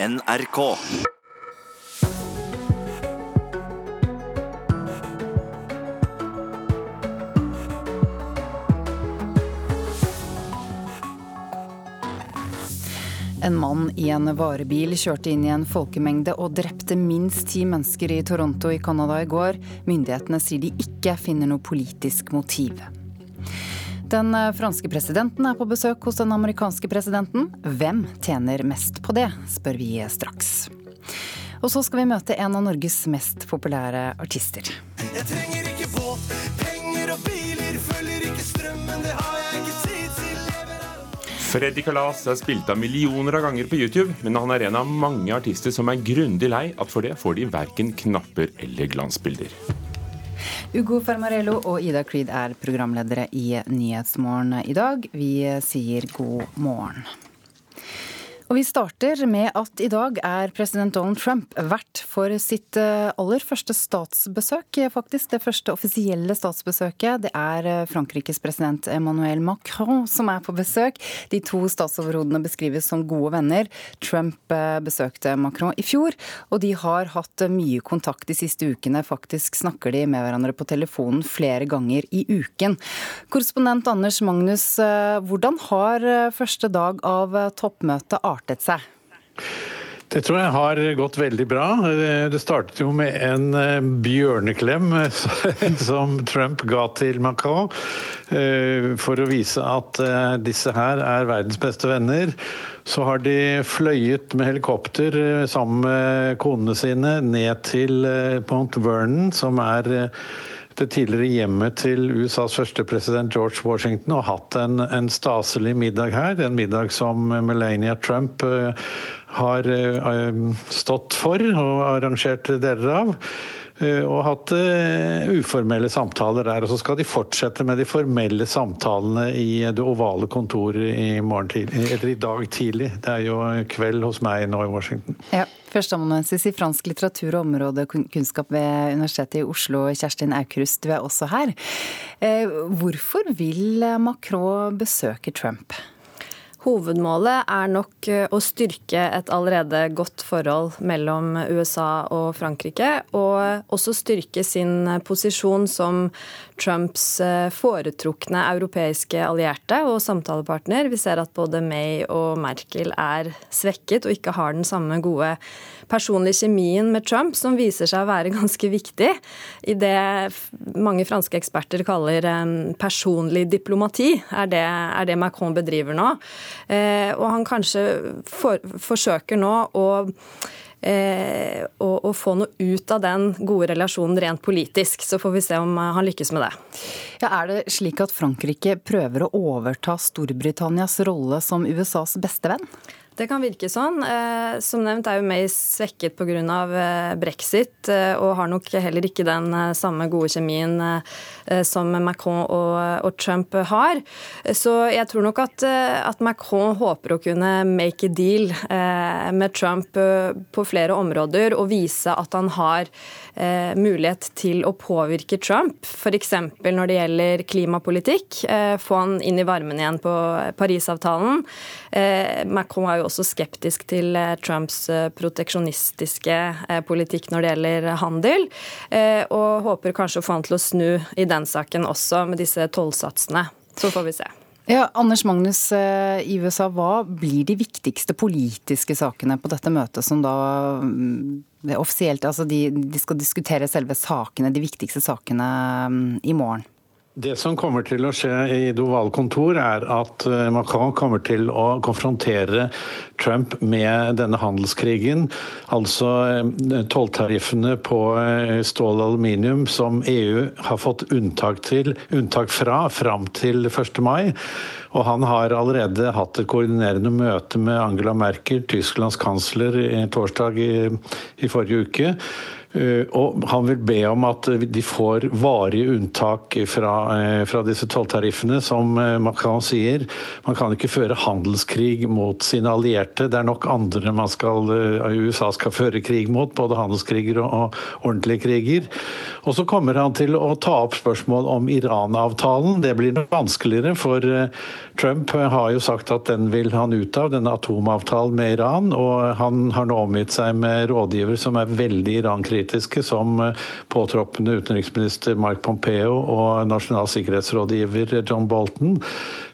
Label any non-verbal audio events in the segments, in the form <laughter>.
NRK. En mann i en varebil kjørte inn i en folkemengde og drepte minst ti mennesker i Toronto i Canada i går. Myndighetene sier de ikke finner noe politisk motiv. Den franske presidenten er på besøk hos den amerikanske presidenten. Hvem tjener mest på det, spør vi straks. Og så skal vi møte en av Norges mest populære artister. Jeg trenger ikke båt, penger og biler, følger ikke strømmen, det har jeg ikke tid til. Freddy Kalas er spilt av millioner av ganger på YouTube, men han er en av mange artister som er grundig lei at for det får de verken knapper eller glansbilder. Ugo Fermarello og Ida Creed er programledere i Nyhetsmorgen i dag. Vi sier god morgen. Og Vi starter med at i dag er president Donald Trump vert for sitt eh, aller første statsbesøk. Faktisk det første offisielle statsbesøket. Det er eh, Frankrikes president Emmanuel Macron som er på besøk. De to statsoverhodene beskrives som gode venner. Trump eh, besøkte Macron i fjor, og de har hatt mye kontakt de siste ukene. Faktisk snakker de med hverandre på telefonen flere ganger i uken. Korrespondent Anders Magnus, hvordan har første dag av toppmøtet artet seg? Det tror jeg har gått veldig bra. Det startet jo med en eh, bjørneklem <laughs> som Trump ga til Macron eh, for å vise at eh, disse her er verdens beste venner. Så har de fløyet med helikopter sammen med konene sine ned til Pont Vernon, som er det tidligere hjemmet til USAs første president George Washington og hatt en, en staselig middag her. En middag som Melania Trump uh, har uh, stått for og arrangert deler av. Uh, og hatt uformelle samtaler der. Og så skal de fortsette med de formelle samtalene i det ovale kontoret i, morgen tidlig, eller i dag tidlig. Det er jo kveld hos meg nå i Washington. Ja. Førsteamanuensis i fransk litteratur og områdekunnskap ved Universitetet i Oslo, Kjerstin Aukrust, du er også her. Hvorfor vil Macron besøke Trump? Hovedmålet er nok å styrke et allerede godt forhold mellom USA og Frankrike, og også styrke sin posisjon som Trumps foretrukne europeiske allierte og samtalepartner. Vi ser at både May og Merkel er svekket og ikke har den samme gode personlige kjemien med Trump, som viser seg å være ganske viktig i det mange franske eksperter kaller personlig diplomati, er det, er det Macron bedriver nå. Eh, og han kanskje for, forsøker nå å eh, å, å, få noe ut av den gode relasjonen rent politisk. Så får vi se om han lykkes med det. Ja, er det slik at Frankrike prøver å overta Storbritannias rolle som USAs beste venn? Det kan virke sånn. Eh, som nevnt er jo May svekket pga. Eh, brexit, eh, og har nok heller ikke den samme gode kjemien som Macron og, Trump har. Så jeg tror nok at, Macron håper å kunne make a deal med Trump på flere områder, og vise at han har mulighet til å påvirke Trump, f.eks. når det gjelder klimapolitikk. Få han inn i varmen igjen på Parisavtalen. Macron er jo også skeptisk til eh, Trumps eh, proteksjonistiske eh, politikk når det gjelder handel, og håper kanskje å få han til å snu i den saken også, med disse tollsatsene. Så får vi se. Ja, Anders Magnus, i USA, hva blir de viktigste politiske sakene på dette møtet, som da mm, offisielt Altså de, de skal diskutere selve sakene, de viktigste sakene, mm, i morgen? Det som kommer til å skje i Doval kontor, er at eh, Macron kommer til å konfrontere Trump med denne handelskrigen. Altså eh, tolltariffene på eh, stål og aluminium som EU har fått unntak, til, unntak fra fram til 1. mai. Og han har allerede hatt et koordinerende møte med Angela Merkel, Tysklands kansler, torsdag i, i forrige uke. Eh, og han vil be om at de får varige unntak fra, eh, fra disse tolltariffene. Som eh, Macron sier, man kan ikke føre handelskrig mot sine allierte. Det er nok andre man skal, USA skal føre krig mot, både handelskriger og, ordentlige kriger. Og så kommer han til å ta opp spørsmål om Iran-avtalen. Det blir vanskeligere, for Trump har jo sagt at den vil han ut av, denne atomavtalen med Iran. Og han har nå omgitt seg med rådgiver som er veldig Iran-kritiske, som påtroppende utenriksminister Mark Pompeo og nasjonal sikkerhetsrådgiver John Bolton.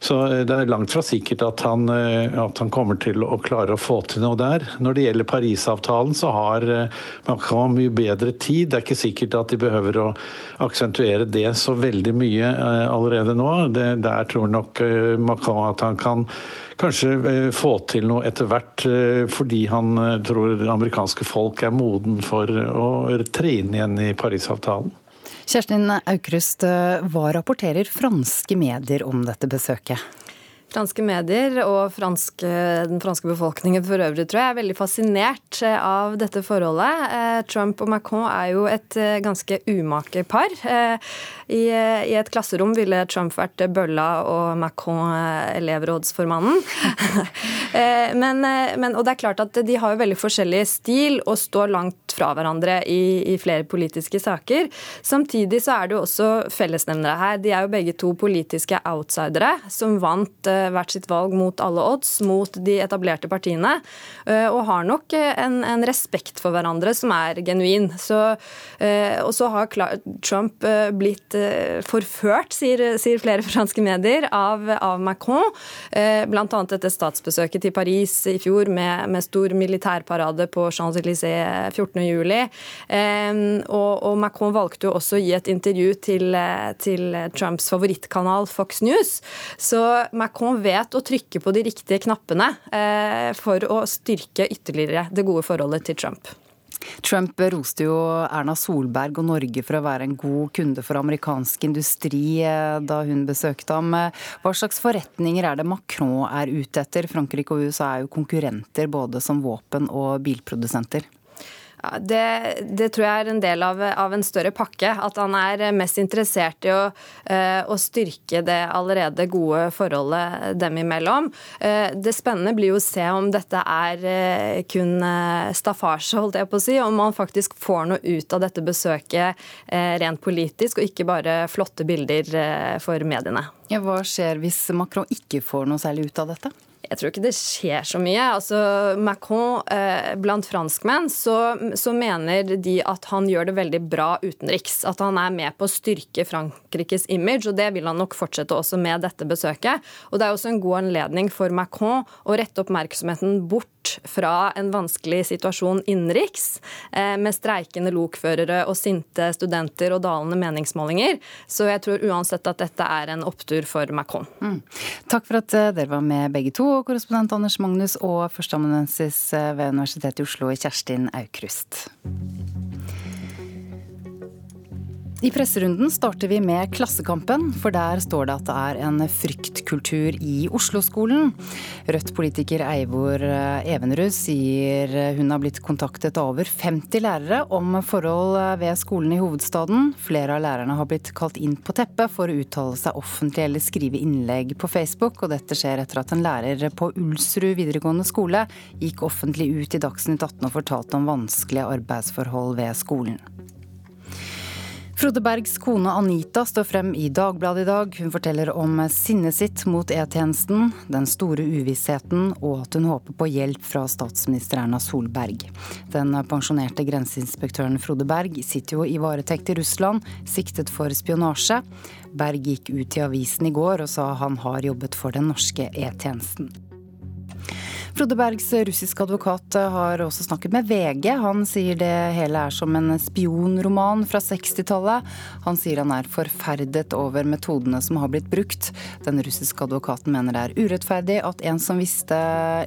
Så det er langt fra sikkert at han, at han kommer til å klare å få til noe der. Når det gjelder Parisavtalen, så har Macron mye bedre tid. Det er ikke sikkert at de behøver å aksentuere det så veldig mye allerede nå. Det, der tror nok Macron at han kan kanskje få til noe etter hvert, fordi han tror det amerikanske folk er moden for å tre inn igjen i Parisavtalen. Kjerstin Aukrust, hva rapporterer franske medier om dette besøket? Franske medier og franske, den franske befolkningen for øvrig tror jeg er veldig fascinert av dette forholdet. Trump og Macron er jo et ganske umake par. I, I, et klasserom ville Trump vært bølla og Macron elevrådsformannen. <laughs> men, men, og det er klart at de har jo veldig forskjellig stil og står langt fra hverandre i, i flere politiske saker. Samtidig så er det jo også fellesnevnere her. De er jo begge to politiske outsidere som vant hvert sitt valg mot alle odds, mot de etablerte partiene, og har nok en, en respekt for hverandre som er genuin. Så, og så har Trump blitt forført, sier, sier flere franske medier, av, av Macron. Bl.a. etter statsbesøket til Paris i fjor med, med stor militærparade på Champs-Élysées 14.07. Og, og Macron valgte jo også å gi et intervju til, til Trumps favorittkanal Fox News. Så Macron vet å trykke på de riktige knappene eh, for å styrke ytterligere det gode forholdet til Trump. Trump roste jo Erna Solberg og Norge for å være en god kunde for amerikansk industri eh, da hun besøkte ham. Hva slags forretninger er det Macron er ute etter? Frankrike og USA er jo konkurrenter både som våpen- og bilprodusenter. Ja, det, det, tror jeg er en del av, av, en større pakke. At han er mest interessert i å, uh, å, styrke det allerede gode forholdet dem imellom. Uh, det spennende blir jo å se om dette er uh, kun staffasje, holdt jeg på å si. Om man faktisk får noe ut av dette besøket rent politisk, og ikke bare flotte bilder for mediene. Ja, hva skjer hvis Macron ikke får noe særlig ut av dette? Jeg tror ikke det skjer så mye. Altså, Macron, eh, blant franskmenn, så, så, mener de at han gjør det veldig bra utenriks. At han er med på å styrke Frankrikes image, og det vil han nok fortsette også med dette besøket. Og det er også en god anledning for Macron å rette oppmerksomheten bort fra en vanskelig situasjon innenriks, eh, med streikende lokførere og sinte studenter og dalende meningsmålinger. Så jeg tror uansett at dette er en opptur for Macron. Mm. Takk for at eh, dere var med begge to korrespondent Anders Magnus og førsteamanuensis eh, ved Universitetet i Oslo, Kjerstin Aukrust. I presserunden starter vi med Klassekampen, for der står det at det er en fryktkultur i Oslo-skolen. Rødt-politiker Eivor eh, Evenrud sier hun har blitt kontaktet av over 50 lærere om forhold ved skolen i hovedstaden. Flere av lærerne har blitt kalt inn på teppet for å uttale seg offentlig eller skrive innlegg på Facebook, og dette skjer etter at en lærer på Ulsrud videregående skole gikk offentlig ut i Dagsnytt 18 og fortalte om vanskelige arbeidsforhold ved skolen. Frode Bergs kone Anita står frem i Dagbladet i dag. Hun forteller om sinnet sitt mot E-tjenesten, den store uvissheten og at hun håper på hjelp fra statsminister Erna Solberg. Den pensjonerte grenseinspektøren Frode Berg sitter jo i varetekt i Russland, siktet for spionasje. Berg gikk ut i avisen i går og sa han har jobbet for den norske E-tjenesten. Frode Bergs russiske advokat har også snakket med VG. Han sier det hele er som en spionroman fra 60-tallet. Han sier han er forferdet over metodene som har blitt brukt. Den russiske advokaten mener det er urettferdig at en som visste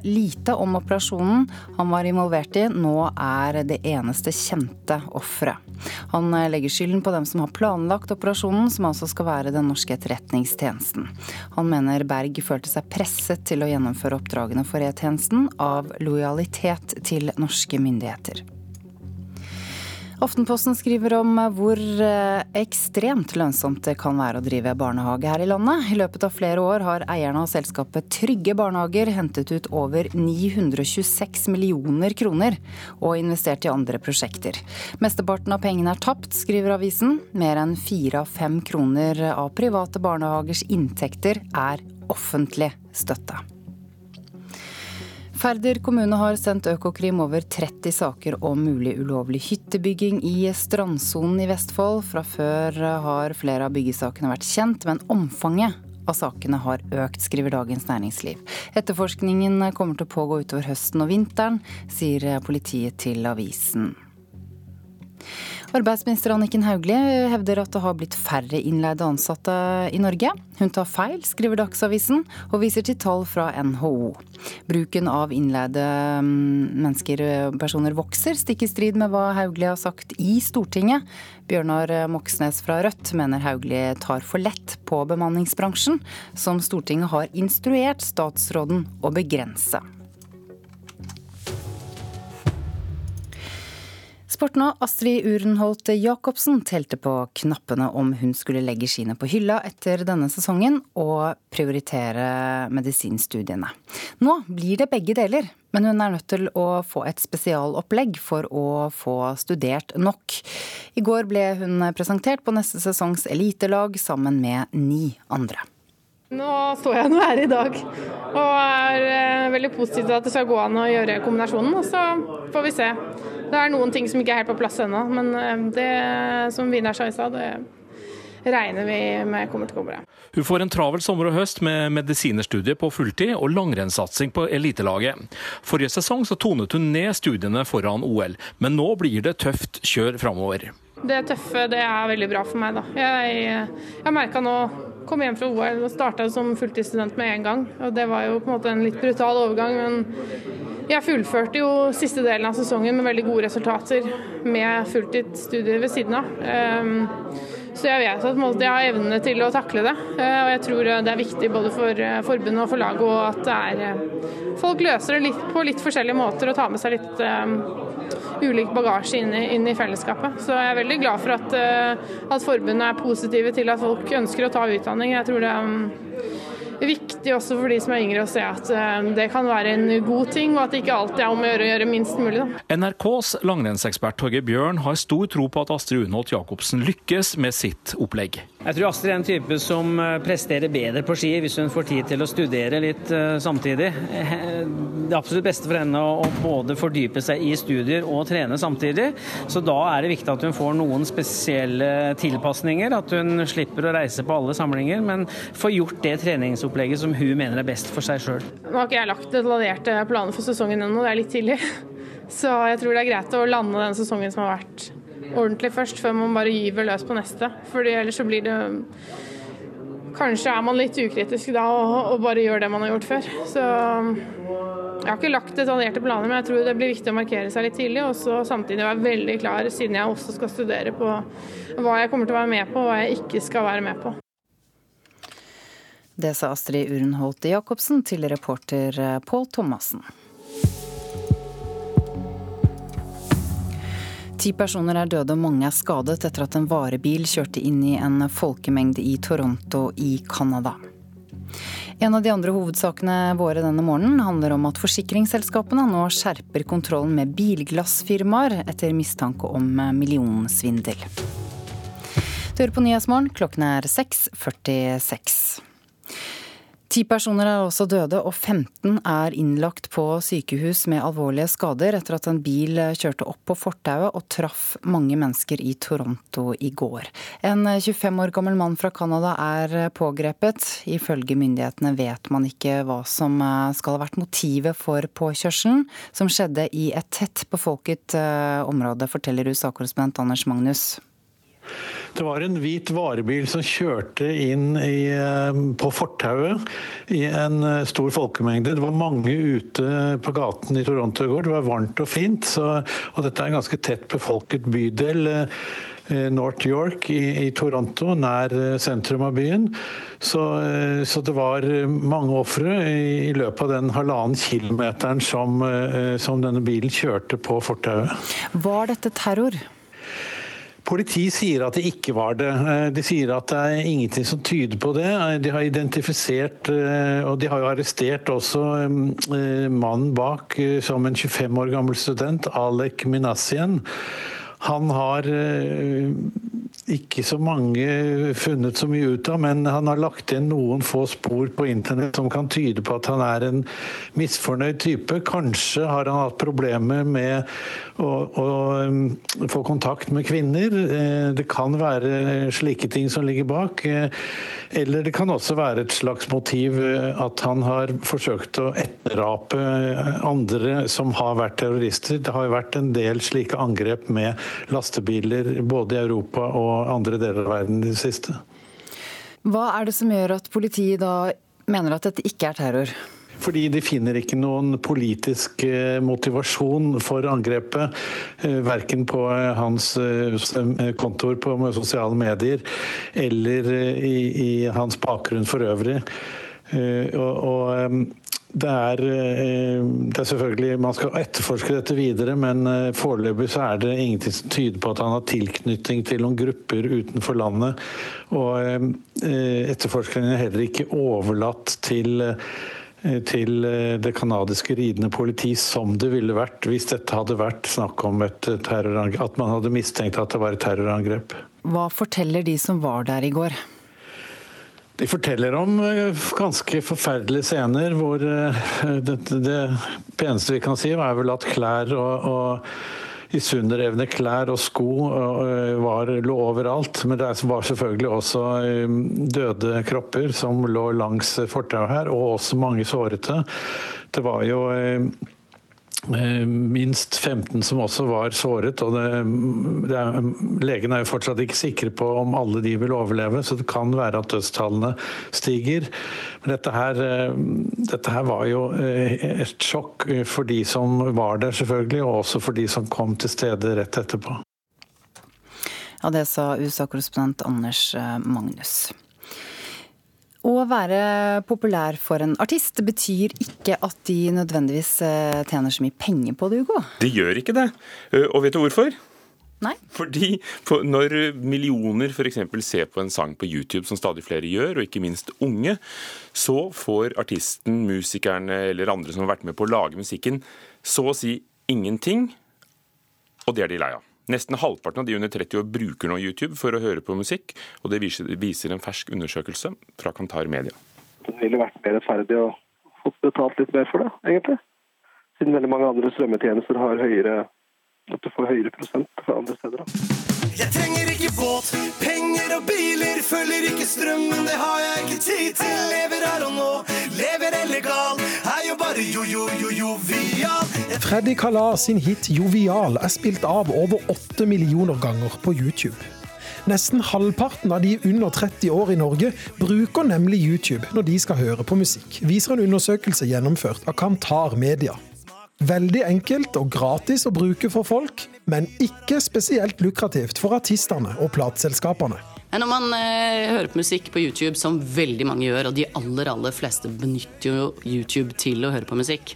lite om operasjonen han var involvert i, nå er det eneste kjente offeret. Han legger skylden på dem som har planlagt operasjonen, som altså skal være den norske etterretningstjenesten. Han mener Berg følte seg presset til å gjennomføre oppdragene for E-tjenesten av lojalitet til norske myndigheter. Aftenposten skriver om hvor eh, ekstremt lønnsomt det kan være å drive barnehage her i landet. I løpet av flere år har eierne av selskapet Trygge Barnehager hentet ut over 926 millioner kroner og investert i andre prosjekter. Mesteparten av pengene er tapt, skriver avisen. Mer enn fire av fem kroner av private barnehagers inntekter er offentlig støtte. Færder kommune har sendt Økokrim over 30 saker om mulig ulovlig hyttebygging i strandsonen i Vestfold. Fra før har flere av byggesakene vært kjent, men omfanget av sakene har økt, skriver Dagens Næringsliv. Etterforskningen kommer til å pågå utover høsten og vinteren, sier politiet til avisen. Arbeidsminister Anniken Hauglie hevder at det har blitt færre innleide ansatte i Norge. Hun tar feil, skriver Dagsavisen, og viser til tall fra NHO. Bruken av innleide mm, mennesker, personer, vokser, stikk i strid med hva Hauglie har sagt i Stortinget. Bjørnar Moxnes fra Rødt mener Hauglie tar for lett på bemanningsbransjen, som Stortinget har instruert statsråden å begrense. Sporten og Astrid Urenholt Jacobsen telte på knappene om hun skulle legge skiene på hylla etter denne sesongen og prioritere medisinstudiene. Nå blir det begge deler, men hun er nødt til å få et spesialopplegg for å få studert nok. I går ble hun presentert på neste sesongs elitelag sammen med ni andre. Nå står jeg nå her i dag og er eh, veldig positiv til at det skal gå an å gjøre kombinasjonen. Og så får vi se. Det er noen ting som ikke er helt på plass ennå, men eh, det som Vidar sa i stad, det regner vi med kommer til å gå bra. Hun får en travel sommer og høst med medisinerstudie på fulltid og langrennssatsing på elitelaget. Forrige sesong så tonet hun ned studiene foran OL, men nå blir det tøft kjør framover. Det tøffe det er veldig bra for meg. da. Jeg, jeg merka nå kom hjem fra OL og starta som fulltidsstudent med en gang. og Det var jo på en måte en litt brutal overgang, men jeg fullførte jo siste delen av sesongen med veldig gode resultater med fulltidsstudier ved siden av. Ehm, så jeg vet at jeg har evnene til å takle det. Eh, og jeg tror det er viktig både for eh, forbundet og for laget og at er eh, folk løser det litt, på litt forskjellige måter og tar med seg litt um, ulik bagasje inn i, inn i, fellesskapet. Så jeg er veldig glad for at, at forbundet er positive til at folk ønsker å ta utdanning. Jeg tror det um, viktig også for de som er yngre å se at eh, det kan være en god ting, og at det ikke alltid er om å gjøre å gjøre minst mulig. Da. NRKs langrennsekspert Torgeir Bjørn har stor tro på at Astrid Unholt Jacobsen lykkes med sitt opplegg. Jeg tror Astrid er en type som eh, presterer bedre på ski hvis hun får tid til å studere litt uh, samtidig. Det absolutt beste for henne å både fordype seg i studier og trene samtidig. Så da er det viktig at hun får noen spesielle tilpasninger. At hun slipper å reise på alle samlinger, men får gjort det treningsopplegget som hun mener er best for seg sjøl. Nå har ikke jeg lagt detaljerte planer for sesongen ennå, det er litt tidlig. <laughs> Så jeg tror det er greit å lande den sesongen som har vært ordentlig først, før man bare gyver løs på neste. Fordi ellers så blir det Kanskje er man litt ukritisk da og, bare gjør det man har gjort før. Så jeg har ikke lagt detaljerte planer, men jeg tror det blir viktig å markere seg litt tidlig. Og så samtidig være veldig klar, siden jeg også skal studere på hva jeg kommer til å være med på og hva jeg ikke skal være med på. Det sa Astrid Urenholt Jacobsen til reporter Pål Thomassen. Ti personer er døde og mange er skadet etter at en varebil kjørte inn i en folkemengde i Toronto i Canada. En av de andre hovedsakene våre denne morgenen handler om at forsikringsselskapene nå skjerper kontrollen med bilglassfirmaer etter mistanke om millionsvindel. Du hører på Nyhetsmorgen, klokken er 6.46. Ti personer er også døde, og 15 er innlagt på sykehus med alvorlige skader etter at en bil kjørte opp på fortauet og traff mange mennesker i Toronto i går. En 25 år gammel mann fra Canada er pågrepet. Ifølge myndighetene vet man ikke hva som skal ha vært motivet for påkjørselen, som skjedde i et tett befolket eh, område, forteller USA-korrespondent Anders Magnus. Det var en hvit varebil som kjørte inn i, eh, på fortauet i en eh, stor folkemengde. Det var mange ute på gaten i Toronto i går. Det var varmt og fint. Så, og dette er en ganske tett befolket bydel. Eh, North York i, i, Toronto, nær sentrum av byen. Så, så det var mange ofre i, i, løpet av den halvannen kilometeren som, som denne bilen kjørte på fortauet. Var dette terror? Politiet sier at det ikke var det. Eh, de sier at det er ingenting som tyder på det. Eh, de har identifisert, eh, og de har jo arrestert også mannen bak som en 25 år gammel student, Alek Minassian. Han har ikke så mange funnet så mye ut av, men han har lagt igjen noen få spor på internett som kan tyde på at han er en misfornøyd type. Kanskje har han hatt problemer med å, å um, få kontakt med kvinner. Eh, det kan være slike ting som ligger bak. Eh, eller det kan også være et slags motiv eh, at han har forsøkt å etterape andre som har vært terrorister. Det har jo vært en del slike angrep med lastebiler både i Europa og andre deler av verden i det siste. Hva er det som gjør at politiet da mener at dette ikke er terror? Fordi de finner ikke noen politisk eh, motivasjon for angrepet. eh, Verken på eh, hans kontor på sosiale medier eller i, i hans bakgrunn for øvrig. Og, og det er, eh, det er selvfølgelig Man skal etterforske dette videre, men eh, foreløpig så er det ingenting som tyder på at han har tilknytning til noen grupper utenfor landet. Og eh, etterforskningen er heller ikke overlatt til til det canadiske ridende politi som det ville vært hvis dette hadde vært snakk om et terrorangrep, at man hadde mistenkt at det var et terrorangrep. Hva forteller de som var der i går? De forteller om eh, ganske forferdelige scener hvor eh, det, det peneste vi kan si, er vel at klær og, og isunderrevne klær og sko eh, var, lå overalt. Men det var selvfølgelig også døde kropper som lå langs fortauet her, og også mange sårete. Det var jo minst 15 som også var såret. og det, det er, Legene er jo fortsatt ikke sikre på om alle de vil overleve, så det kan være at dødstallene stiger. Men dette her, eh, dette her var jo eh, et sjokk for de som var der, selvfølgelig, og også for de som kom til stedet rett etterpå. Ja, Det sa USA-korrespondent Anders Magnus. Å være populær for en artist betyr ikke at de nødvendigvis eh, tjener så mye penger på det, Hugo. De gjør ikke det. Eh, Og vet du hvorfor? Nei. Fordi når millioner f.eks. ser på en sang på YouTube, som stadig flere gjør, og ikke minst unge, så får artisten, musikerne eller andre som har vært med på å lage musikken, så å si ingenting, og det er de lei av. Nesten halvparten av de under 30 år bruker nå YouTube for å høre på musikk, og det viser, en fersk undersøkelse fra Kantar Media. Det ville vært mer rettferdig å få betalt litt mer for det, egentlig. Siden veldig mange andre strømmetjenester har høyere at du får høyere prosent fra andre steder. Jeg trenger ikke båt, penger og biler, følger ikke strømmen, det har jeg ikke tid til. Lever her og nå, lever illegal, er jo bare jo-jo-jo-jovial. Freddy Kalas sin hit 'Jovial' er spilt av over 8 millioner ganger på YouTube. Nesten halvparten av de under 30 år i Norge bruker nemlig YouTube når de skal høre på musikk, viser en undersøkelse gjennomført av Kantar Media. Veldig enkelt og gratis å bruke for folk, men ikke spesielt lukrativt for artistene og plateselskapene. Når man eh, hører på musikk på YouTube, som veldig mange gjør, og de aller aller fleste benytter jo YouTube til å høre på musikk,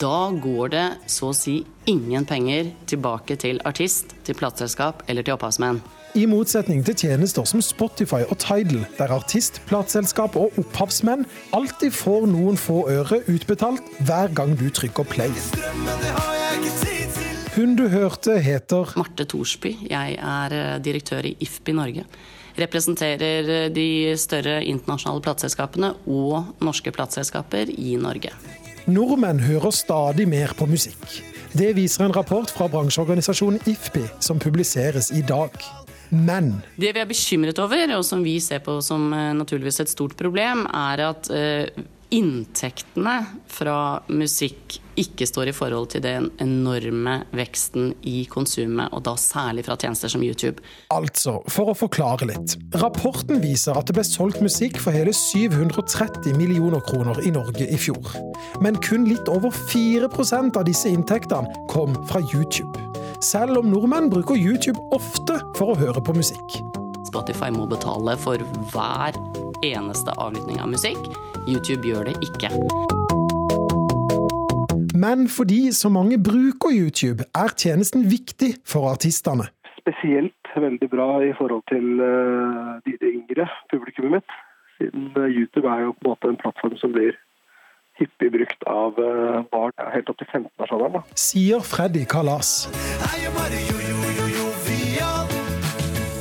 da går det så å si ingen penger tilbake til artist, til plateselskap eller til opphavsmenn. I motsetning til tjenester som Spotify og Tidal, der artist, plateselskap og opphavsmenn alltid får noen få øre utbetalt hver gang du trykker play. Hun du hørte heter Marte Thorsby. Jeg er eh, direktør i IFPI Norge. Representerer eh, de større internasjonale plateselskapene og norske plateselskaper i Norge. Nordmenn hører stadig mer på musikk. Det viser en rapport fra bransjeorganisasjonen IFPI som publiseres i dag. Men Det vi er bekymret over, og som vi ser på som eh, naturligvis et stort problem, er at eh, inntektene fra musikk ikke står i forhold til den enorme veksten i konsumet, og da særlig fra tjenester som YouTube. altså, for å forklare litt. Rapporten viser at det ble solgt musikk for hele 730 millioner kroner i Norge i fjor. Men kun litt over 4% av disse inntektene kom fra YouTube. Selv om nordmenn bruker YouTube ofte for å høre på musikk. Spotify må betale for hver eneste avlytting av musikk. YouTube gjør det ikke. Men fordi så mange bruker YouTube, er tjenesten viktig for artistene. Spesielt veldig bra i forhold til eh, de, yngre publikummet mitt. Siden eh, YouTube er jo på en måte en plattform som blir hyppig brukt av eh, barn ja, helt opp til 15-årsalderen. da. Sier Freddy Kalas.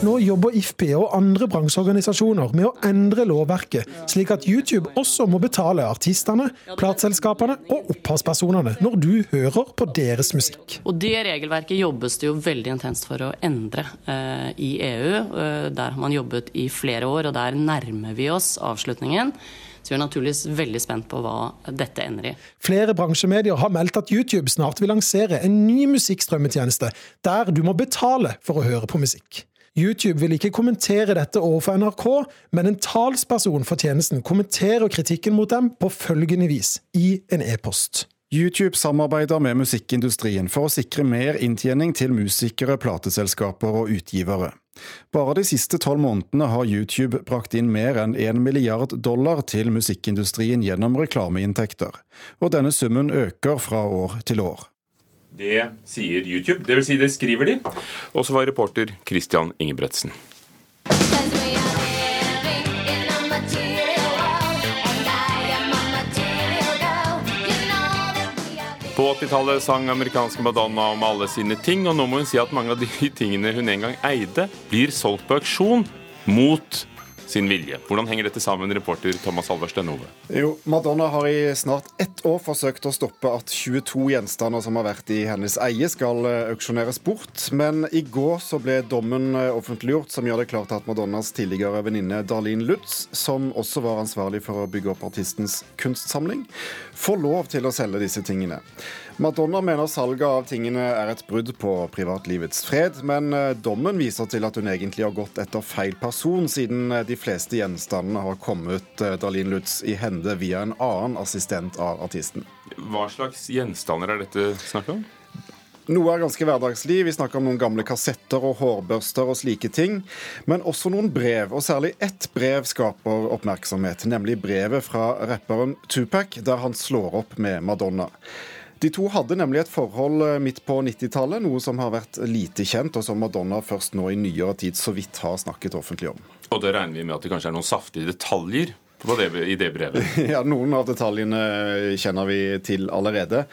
Nå jobber IFPI og andre bransjeorganisasjoner med å endre lovverket, slik at YouTube også må betale artistene, plateselskapene og opphavspersonene når du hører på deres musikk. Og Det regelverket jobbes det jo veldig intenst for å endre eh, i EU. Eh, der har man jobbet i flere år, og der nærmer vi oss avslutningen. Så vi er naturligvis veldig spent på hva dette ender i. Flere bransjemedier har meldt at YouTube snart vil lansere en ny musikkstrømmetjeneste, der du må betale for å høre på musikk. YouTube vil ikke kommentere dette overfor NRK, men en talsperson for tjenesten kommenterer kritikken mot dem på følgende vis i en e-post. YouTube samarbeider med musikkindustrien for å sikre mer inntjening til musikere, plateselskaper og utgivere. Bare de siste tolv månedene har YouTube brakt inn mer enn én milliard dollar til musikkindustrien gjennom reklameinntekter, og denne summen øker fra år til år. Det sier YouTube, dvs. Si det skriver de. Og så var reporter Christian Ingebretsen. På 80-tallet sang amerikanske Madonna om alle sine ting, og nå må hun si at mange av de <laughs> tingene hun en gang eide, blir solgt på auksjon mot sin vilje. Hvordan henger dette sammen, reporter Thomas Halversten Ove? Jo, Madonna har i snart ett år forsøkt å stoppe at 22 gjenstander som har vært i hennes eie, skal eh, auksjoneres bort. Men i går så ble dommen eh, offentliggjort som gjør det klart at Madonnas tidligere venninne Darlene Lutz, som også var ansvarlig for å bygge opp artistens kunstsamling, får lov til å selge disse tingene. Madonna mener salget av tingene er et brudd på privatlivets fred, men eh, dommen viser til at hun egentlig har gått etter feil person, siden eh, de fleste gjenstandene har kommet eh, Darlene Lutz i hende via en annen assistent av artisten. Hva slags gjenstander er dette snakk om? Noe er ganske hverdagslig. Vi snakker om noen gamle kassetter og hårbørster og slike ting. Men også noen brev, og særlig ett brev skaper oppmerksomhet. Nemlig brevet fra rapperen Tupac, der han slår opp med Madonna. De to hadde nemlig et forhold eh, midt på 90-tallet, noe som har vært lite kjent, og som Madonna først nå i nyere tid så vidt har snakket offentlig om. Og da regner vi med at det kanskje er noen saftige detaljer det, i det brevet? <laughs> Ja, Noen av detaljene kjenner vi til allerede.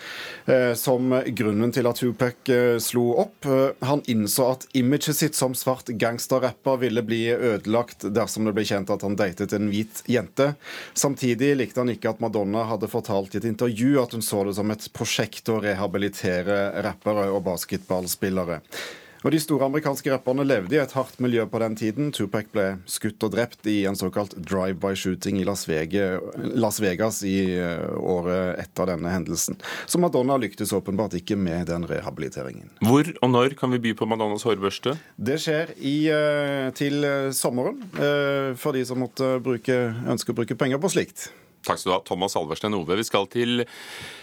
Eh, som grunnen til at Tupac eh, slo opp. Eh, han innså at imaget sitt som svart gangsterrapper ville bli ødelagt dersom det ble kjent at han datet en hvit jente. Samtidig likte han ikke at Madonna hadde fortalt i et intervju at hun så det som et prosjekt å rehabilitere rappere og basketballspillere. Og De store amerikanske rapperne levde i et hardt miljø på den tiden. Tupac ble skutt og drept i en såkalt drive-by-shooting i Las Vegas, Las Vegas, i eh, året etter denne hendelsen. Så Madonna lyktes åpenbart ikke med den rehabiliteringen. Hvor og når kan vi by på Madonnas hårbørste? Det skjer i, eh, til eh, sommeren, for de som måtte bruke, ønske å bruke penger på slikt. Takk skal du ha, Thomas Alverstein Ove. Vi skal til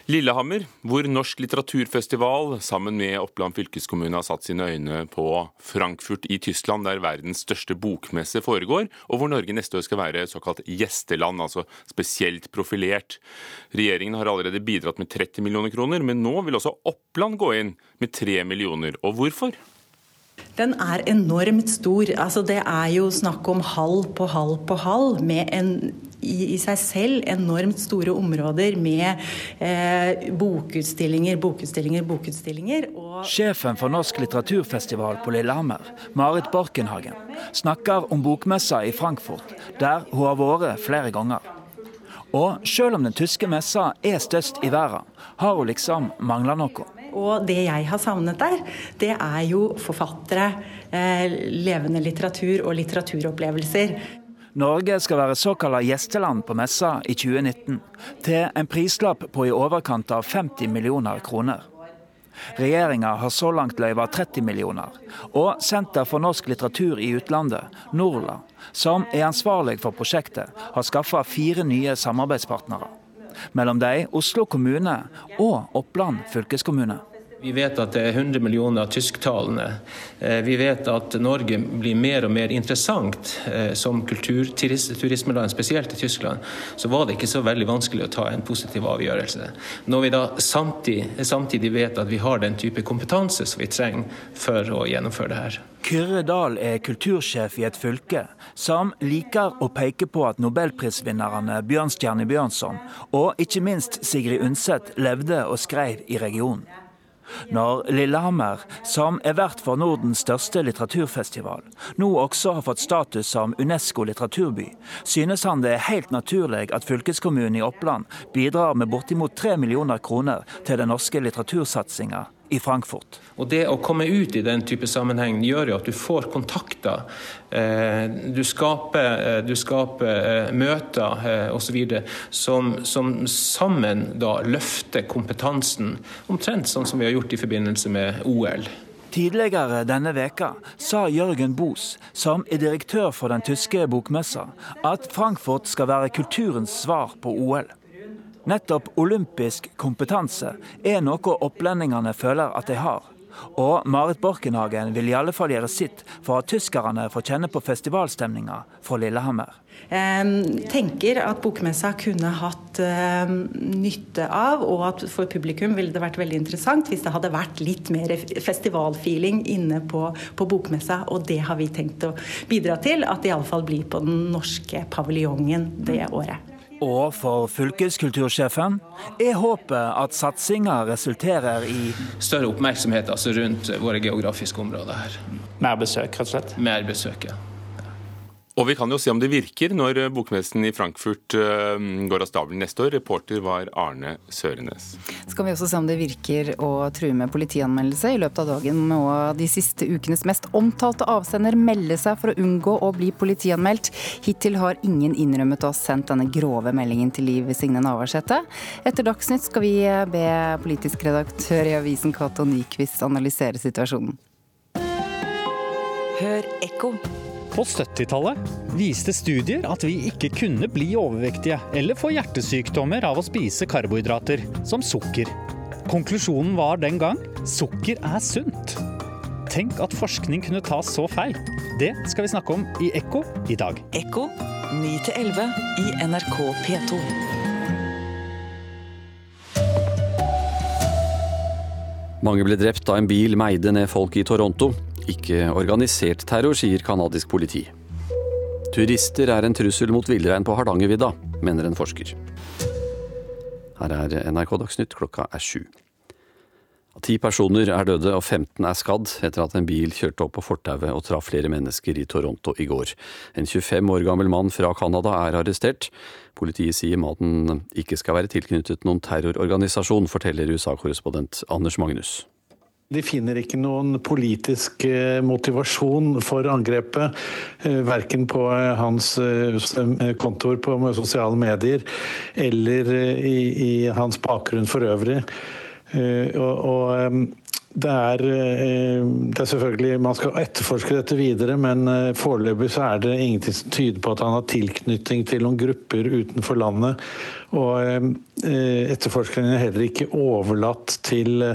Lillehammer, hvor Norsk litteraturfestival sammen med Oppland fylkeskommune har satt sine øyne på Frankfurt i Tyskland, der verdens største bokmesse foregår, og hvor Norge neste år skal være såkalt gjesteland, altså spesielt profilert. Regjeringen har allerede bidratt med 30 millioner kroner, men nå vil også Oppland gå inn med 3 millioner. Og hvorfor? Den er enormt stor. Altså, det er jo snakk om halv på halv på halv, med en i, seg selv enormt store områder med eh, bokutstillinger, bokutstillinger, bokutstillinger. Og Sjefen for Norsk litteraturfestival på Lillehammer, Marit Borkenhagen, snakker om bokmessa i Frankfurt, der hun har vært flere ganger. Og selv om den tyske messa er størst i verden, har hun liksom mangla noe. Og det jeg har savnet der, det er jo forfattere, eh, levende litteratur og litteraturopplevelser. Norge skal være såkalla gjesteland på messa i 2019, til en prislapp på i overkant av 50 millioner kroner. Regjeringa har så langt løyva 30 millioner, og Senter for norsk litteratur i utlandet, NORLA, som er ansvarlig for prosjektet, har skaffa fire nye samarbeidspartnere. Mellom dem Oslo kommune og Oppland fylkeskommune. Vi vet at det er 100 millioner tysktalende. Eh, vi vet at Norge blir mer og mer interessant eh, som kulturturismeland, spesielt i Tyskland. Så var det ikke så veldig vanskelig å ta en positiv avgjørelse. Når vi da samtidig, samtidig vet at vi har den type kompetanse som vi trenger for å gjennomføre det her. Kyrre Dahl er kultursjef i et fylke som liker å peke på at nobelprisvinnerne Bjørnstjerne Bjørnson og ikke minst Sigrid Undset levde og skrev i regionen. Når Lillehammer, som er vert for Nordens største litteraturfestival, nå også har fått status som Unesco litteraturby, synes han det er helt naturlig at fylkeskommunen i Oppland bidrar med bortimot tre millioner kroner til den norske litteratursatsinga i Frankfurt. Og Det å komme ut i den type sammenheng gjør jo at du får kontakter. Eh, du skaper, eh, du skaper eh, møter osv. Som, som sammen da løfter kompetansen, omtrent sånn som vi har gjort i forbindelse med OL. Tidligere denne veka sa Jørgen Boes, som er direktør for den tyske bokmessa, at Frankfurt skal være kulturens svar på OL. Nettopp olympisk kompetanse er noe opplendingene føler at de har. Og Marit Borkenhagen vil i alle fall gjøre sitt for at tyskerne får kjenne på festivalstemninga fra Lillehammer. Jeg tenker at bokmessa kunne hatt nytte av, og at for publikum ville det vært veldig interessant hvis det hadde vært litt mer festivalfeeling inne på, på bokmessa. Og det har vi tenkt å bidra til, at det iallfall blir på den norske paviljongen det året. Og for fylkeskultursjefen er håpet at satsinga resulterer i Større oppmerksomhet altså rundt våre geografiske områder her. Mer besøk, rett og slett? Mer besøk, ja. Og vi kan jo se om det virker når bokmessen i Frankfurt uh, går av stabelen neste år. Reporter var Arne Sørenes. Så kan vi også se om det virker å true med politianmeldelse. I løpet av dagen må de siste ukenes mest omtalte avsender melde seg for å unngå å bli politianmeldt. Hittil har ingen innrømmet å ha sendt denne grove meldingen til Liv Signe Navarsete. Etter Dagsnytt skal vi be politisk redaktør i avisen Cato Nyquist analysere situasjonen. Hør ekko. På 70-tallet viste studier at vi ikke kunne bli overvektige eller få hjertesykdommer av å spise karbohydrater, som sukker. Konklusjonen var den gang sukker er sunt. Tenk at forskning kunne ta så feil. Det skal vi snakke om i Ekko i dag. Ekko 9-11 i NRK P2. Mange ble drept da en bil meide ned folk i Toronto. Ikke organisert terror, sier canadisk politi. Turister er en trussel mot villrein på Hardangervidda, mener en forsker. Her er NRK Dagsnytt, klokka er sju. Ti personer er døde og 15 er skadd etter at en bil kjørte opp på fortauet og traff flere mennesker i Toronto i går. En 25 år gammel mann fra Canada er arrestert. Politiet sier mannen ikke skal være tilknyttet noen terrororganisasjon, forteller USA-korrespondent Anders Magnus. De finner ikke noen politisk motivasjon for angrepet, verken på hans kontor på sosiale medier eller i, i hans bakgrunn for øvrig. Og, og det er, det er, selvfølgelig Man skal etterforske dette videre, men foreløpig så er det ingenting som tyder på at han har tilknytning til noen grupper utenfor landet. Og etterforskningen er heller ikke overlatt til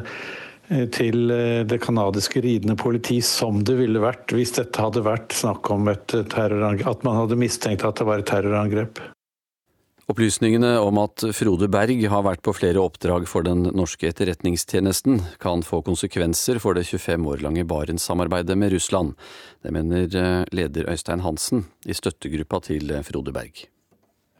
til det canadiske ridende politi, som det ville vært hvis dette hadde vært snakk om et terrorangrep, at man hadde mistenkt at det var et terrorangrep. Opplysningene om at Frode Berg har vært på flere oppdrag for den norske etterretningstjenesten, kan få konsekvenser for det 25 år lange Barentssamarbeidet med Russland. Det mener leder Øystein Hansen i støttegruppa til Frode Berg.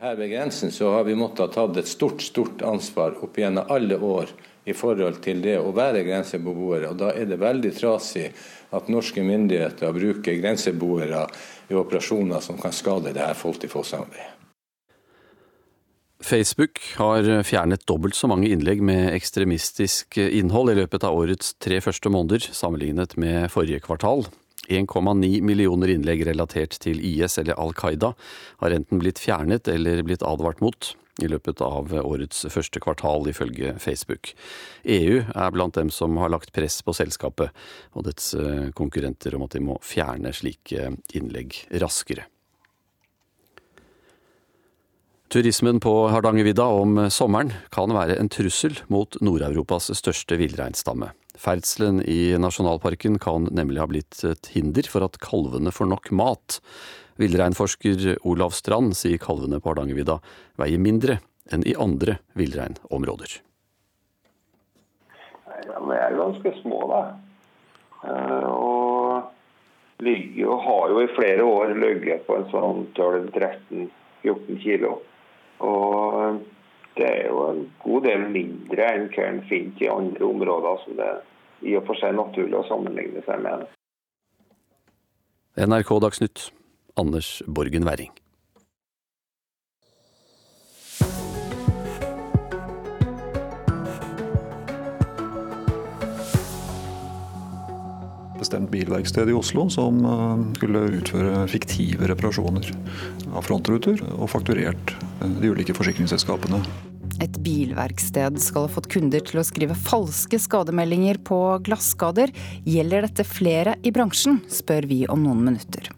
Her ved grensen så har vi måttet ha tatt et stort, stort ansvar opp gjennom alle år i forhold til det å være grenseboere. og Da er det veldig trasig at norske myndigheter bruker grenseboere i operasjoner som kan skade det her folk-til-folk-samarbeidet. Facebook har fjernet dobbelt så mange innlegg med ekstremistisk innhold i løpet av årets tre første måneder, sammenlignet med forrige kvartal. 1,9 millioner innlegg relatert til IS eller Al Qaida har enten blitt fjernet eller blitt advart mot i løpet av årets første kvartal, ifølge Facebook. EU er blant dem som har lagt press på selskapet og dets konkurrenter om at de må fjerne slike innlegg raskere. Turismen på Hardangervidda om sommeren kan være en trussel mot Nord-Europas største villreinstamme. Ferdselen i nasjonalparken kan nemlig ha blitt et hinder for at kalvene får nok mat. Villreinforsker Olav Strand sier kalvene på Hardangervidda veier mindre enn i andre villreinområder. Ja, de er ganske små, da. Og ligger og har jo i flere år ligget på en sånn 12-13-14 kilo. Og det er jo en god del mindre enn hva en finner i andre områder. som det er i og for seg naturlig å sammenligne seg med. NRK Dagsnytt, Anders Borgen Werring. bestemt bilverksted i Oslo som eh, skulle utføre fiktive reparasjoner av frontruter, og fakturert eh, de ulike forsikringsselskapene. Et bilverksted skal ha fått kunder til å skrive falske skademeldinger på glasskader. Gjelder dette flere i bransjen, spør vi om noen minutter.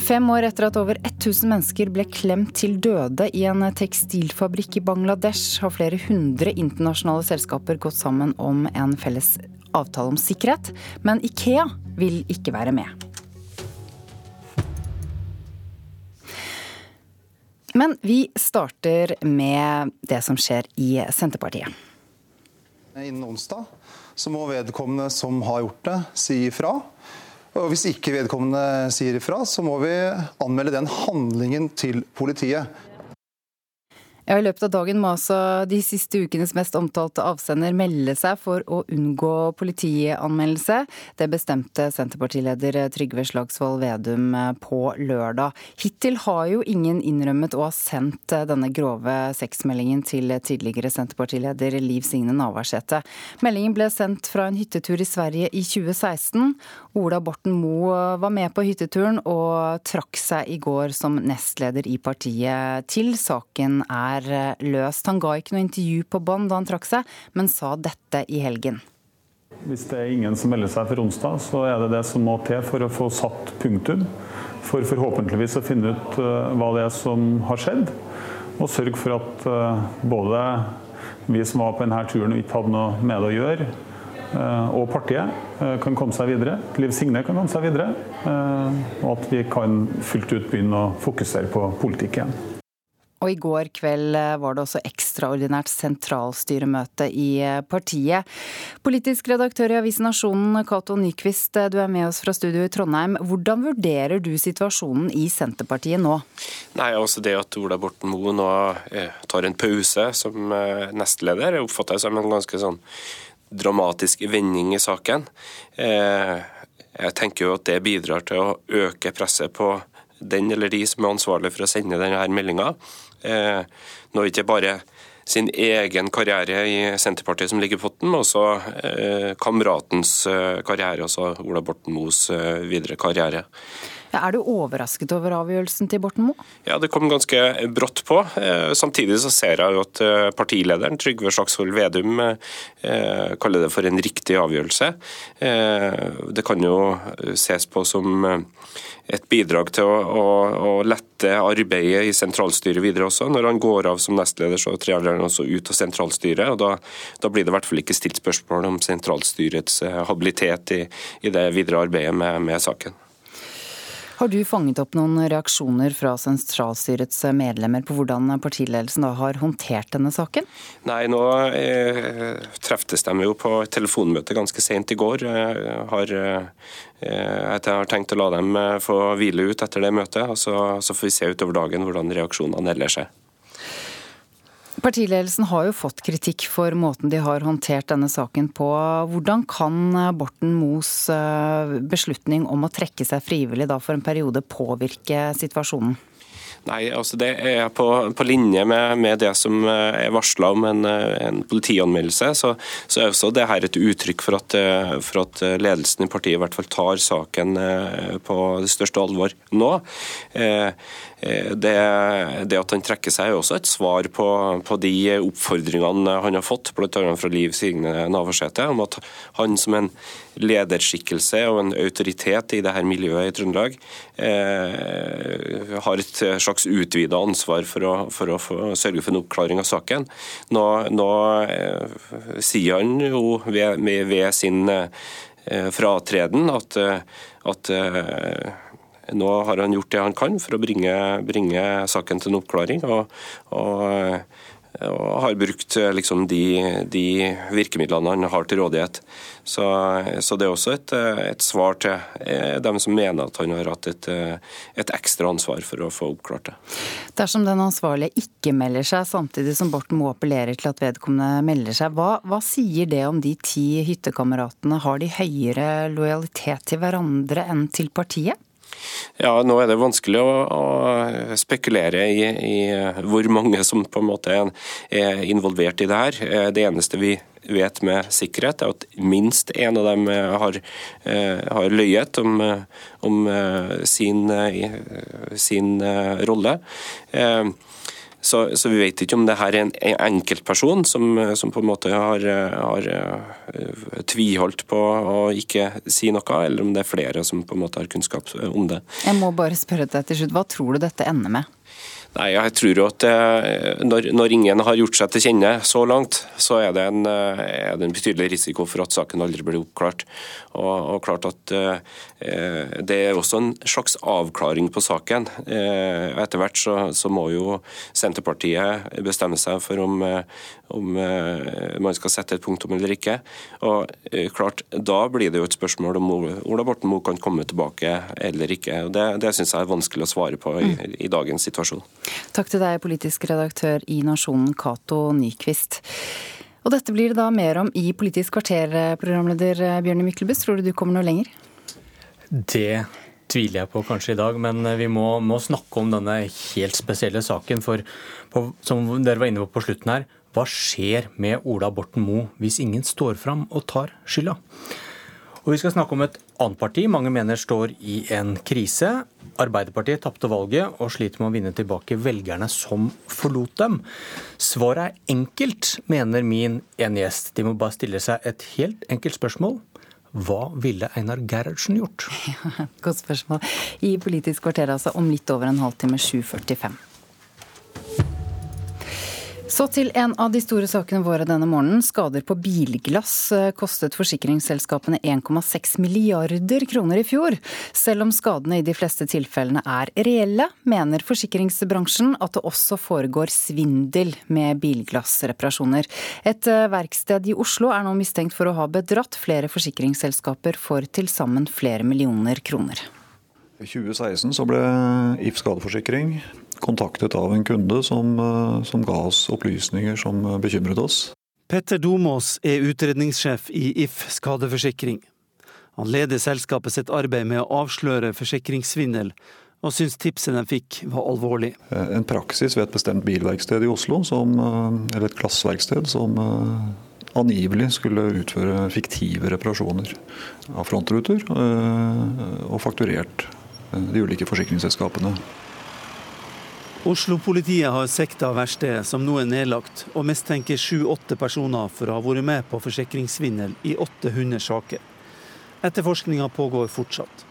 Fem år etter at over 1000 mennesker ble klemt til døde i en tekstilfabrikk i Bangladesh, har flere hundre internasjonale selskaper gått sammen om en felles avtale om sikkerhet. Men Ikea vil ikke være med. Men vi starter med det som skjer i Senterpartiet. Innen onsdag så må vedkommende som har gjort det, si ifra. Og Hvis ikke vedkommende sier ifra, så må vi anmelde den handlingen til politiet. Ja, I løpet av dagen må altså de siste ukenes mest omtalte avsender melde seg for å unngå politianmeldelse. Det bestemte Senterpartileder Trygve Slagsvold Vedum eh, på lørdag. Hittil har jo ingen innrømmet å ha sendt eh, denne grove sexmeldingen til tidligere Senterpartileder Liv Signe Navarsete. Meldingen ble sendt fra en hyttetur i Sverige i 2016. Ola Borten Moe var med på hytteturen og trakk seg i går som nestleder i partiet til saken er er eh, løst. Han ga ikke noe intervju på bånd da han trakk seg, men sa dette i helgen. Hvis det er ingen som melder seg for onsdag, så er det det som må til for å få satt punktum. For forhåpentligvis å finne ut eh, hva det er som har skjedd. Og sørge for at eh, både vi som var på denne turen og ikke hadde noe med det å gjøre, og partiet kan komme seg videre. Liv Signe kan komme seg videre. Og at vi kan fullt ut begynne å fokusere på politikk igjen. Og i går kveld eh, var det også ekstraordinært sentralstyremøte i eh, partiet. Politisk redaktør i avisen Nasjonen, Cato Nyquist, eh, du er med oss fra studio i Trondheim. Hvordan vurderer du situasjonen i Senterpartiet nå? Nei, altså Det at Ola Borten Moe nå tar en pause som nestleder, oppfatter jeg som en ganske sånn dramatisk vending i saken. Jeg tenker jo at det bidrar til å øke presset på den eller de som er ansvarlig for å sende denne meldinga. Eh, nå ikke bare sin egen karriere i Senterpartiet som ligger i potten, men også eh, kameratens eh, karriere, altså Ola Borten Moes eh, videre karriere. Ja, er du overrasket over avgjørelsen til Borten Moe? Ja, det kom ganske brått på. Eh, samtidig så ser jeg jo at eh, partilederen Trygve Slagsvold Vedum kaller det for en riktig avgjørelse. Det kan jo ses på som et bidrag til å, å, å, lette arbeidet i sentralstyret videre også. Når han går av som nestleder, så trer han også ut av sentralstyret. og Da, da blir det i hvert fall ikke stilt spørsmål om sentralstyrets eh, habilitet i, i det videre arbeidet med, med saken. Har du fanget opp noen reaksjoner fra sentralstyrets medlemmer på hvordan partiledelsen da har håndtert denne saken? Nei, nå eh, treftes de jo på telefonmøte ganske sent i går. Jeg har, eh, jeg har tenkt å la dem eh, få hvile ut etter det møtet, og så, så får vi se utover dagen hvordan reaksjonene ellers er. Partiledelsen har jo fått kritikk for måten de har håndtert denne saken på. Hvordan kan Borten Moes eh, beslutning om å trekke seg frivillig for en periode påvirke situasjonen? Nei, altså Det er på, på linje med, med, det som eh, er varsla om en, eh, en politianmeldelse. Så, så, er også det her et uttrykk for at, for at, ledelsen i partiet i hvert fall tar saken på det største alvor nå. Eh, det, det, at han trekker seg, er også et svar på, på de oppfordringene han har fått, bl.a. fra Liv Signe Navarsete, om at han som en lederskikkelse og en autoritet i dette miljøet i Trøndelag eh, har et slags utvida ansvar for å, for å sørge for en oppklaring av saken. Nå, nå eh, sier han jo ved, ved sin eh, fratreden at, at eh, nå har han gjort det han kan for å bringe, bringe saken til en oppklaring. og, og og har brukt liksom, de, de, virkemidlene han har til rådighet. Så, så det er også et, et, svar til dem som mener at han har hatt et, et, ekstra ansvar for å få oppklart det. Dersom den ansvarlige ikke melder seg, samtidig som Borten Moe appellerer til at vedkommende melder seg, hva, hva sier det om de ti hyttekameratene? Har de høyere lojalitet til hverandre enn til partiet? Ja, Nå er det vanskelig å, å spekulere i, i, hvor mange som på en måte er involvert i det her. Eh, det eneste vi vet med sikkerhet, er at minst en av dem har, eh, har løyet om, om eh, sin, sin rolle. Så, så, vi vet ikke om det her er en enkeltperson som, som på en måte har, har eh, tviholdt på å ikke si noe, eller om det er flere som på en måte har kunnskap om det. Jeg må bare spørre deg til slutt, Hva tror du dette ender med? Nei, jeg tror jo at eh, når, når, ingen har gjort seg til kjenne så langt, så er det, en, eh, er det en betydelig risiko for at saken aldri blir oppklart. Og, og klart at eh, Det er også en slags avklaring på saken. Eh, etter hvert så, så, må jo Senterpartiet bestemme seg for om, eh, om eh, man skal sette et punktum eller ikke. Og klart, Da blir det jo et spørsmål om Ola Borten Moe kan komme tilbake eller ikke. og Det, det syns jeg er vanskelig å svare på i, i dagens situasjon. Takk til deg, politisk redaktør i Nasjonen, Cato Nyquist. Og dette blir det da mer om i Politisk kvarter, programleder Bjørne Myklebust. Tror du du kommer noe lenger? Det tviler jeg på kanskje i dag, men vi må, må snakke om denne helt spesielle saken. For på, som dere var inne på på slutten her, hva skjer med Ola Borten Moe hvis ingen står fram og tar skylda? Og Vi skal snakke om et annet parti mange mener står i en krise. Arbeiderpartiet tapte valget og sliter med å vinne tilbake velgerne som forlot dem. Svaret er enkelt, mener min ene gjest. De må bare stille seg et helt enkelt spørsmål. Hva ville Einar Gerhardsen gjort? <laughs> Ja, godt spørsmål. I Politisk kvarter altså om litt over en halvtime 7.45. Så til en av de store sakene våre denne morgenen. Skader på bilglass eh, kostet forsikringsselskapene 1,6 milliarder kroner i fjor. Selv om skadene i de fleste tilfellene er reelle, mener forsikringsbransjen at det også foregår svindel med bilglassreparasjoner. Et eh, verksted i Oslo er nå mistenkt for å ha bedratt flere forsikringsselskaper for til sammen flere millioner kroner. I 2016 så ble If skadeforsikring kontaktet av en kunde som, eh, som ga oss opplysninger som eh, bekymret oss. Petter Domås er utredningssjef i If skadeforsikring. Han leder selskapet sitt arbeid med å avsløre forsikringssvindel, og syns tipset de fikk var alvorlig. Eh, en praksis ved et bestemt bilverksted i Oslo, som, eller et glassverksted, som angivelig skulle utføre fiktive reparasjoner av frontruter, og fakturert de ulike forsikringsselskapene. Oslo-politiet har sekta verkstedet, som nå er nedlagt, og mistenker sju-åtte personer for å ha vært med på forsikringssvindel i 800 saker. Etterforskninga pågår fortsatt.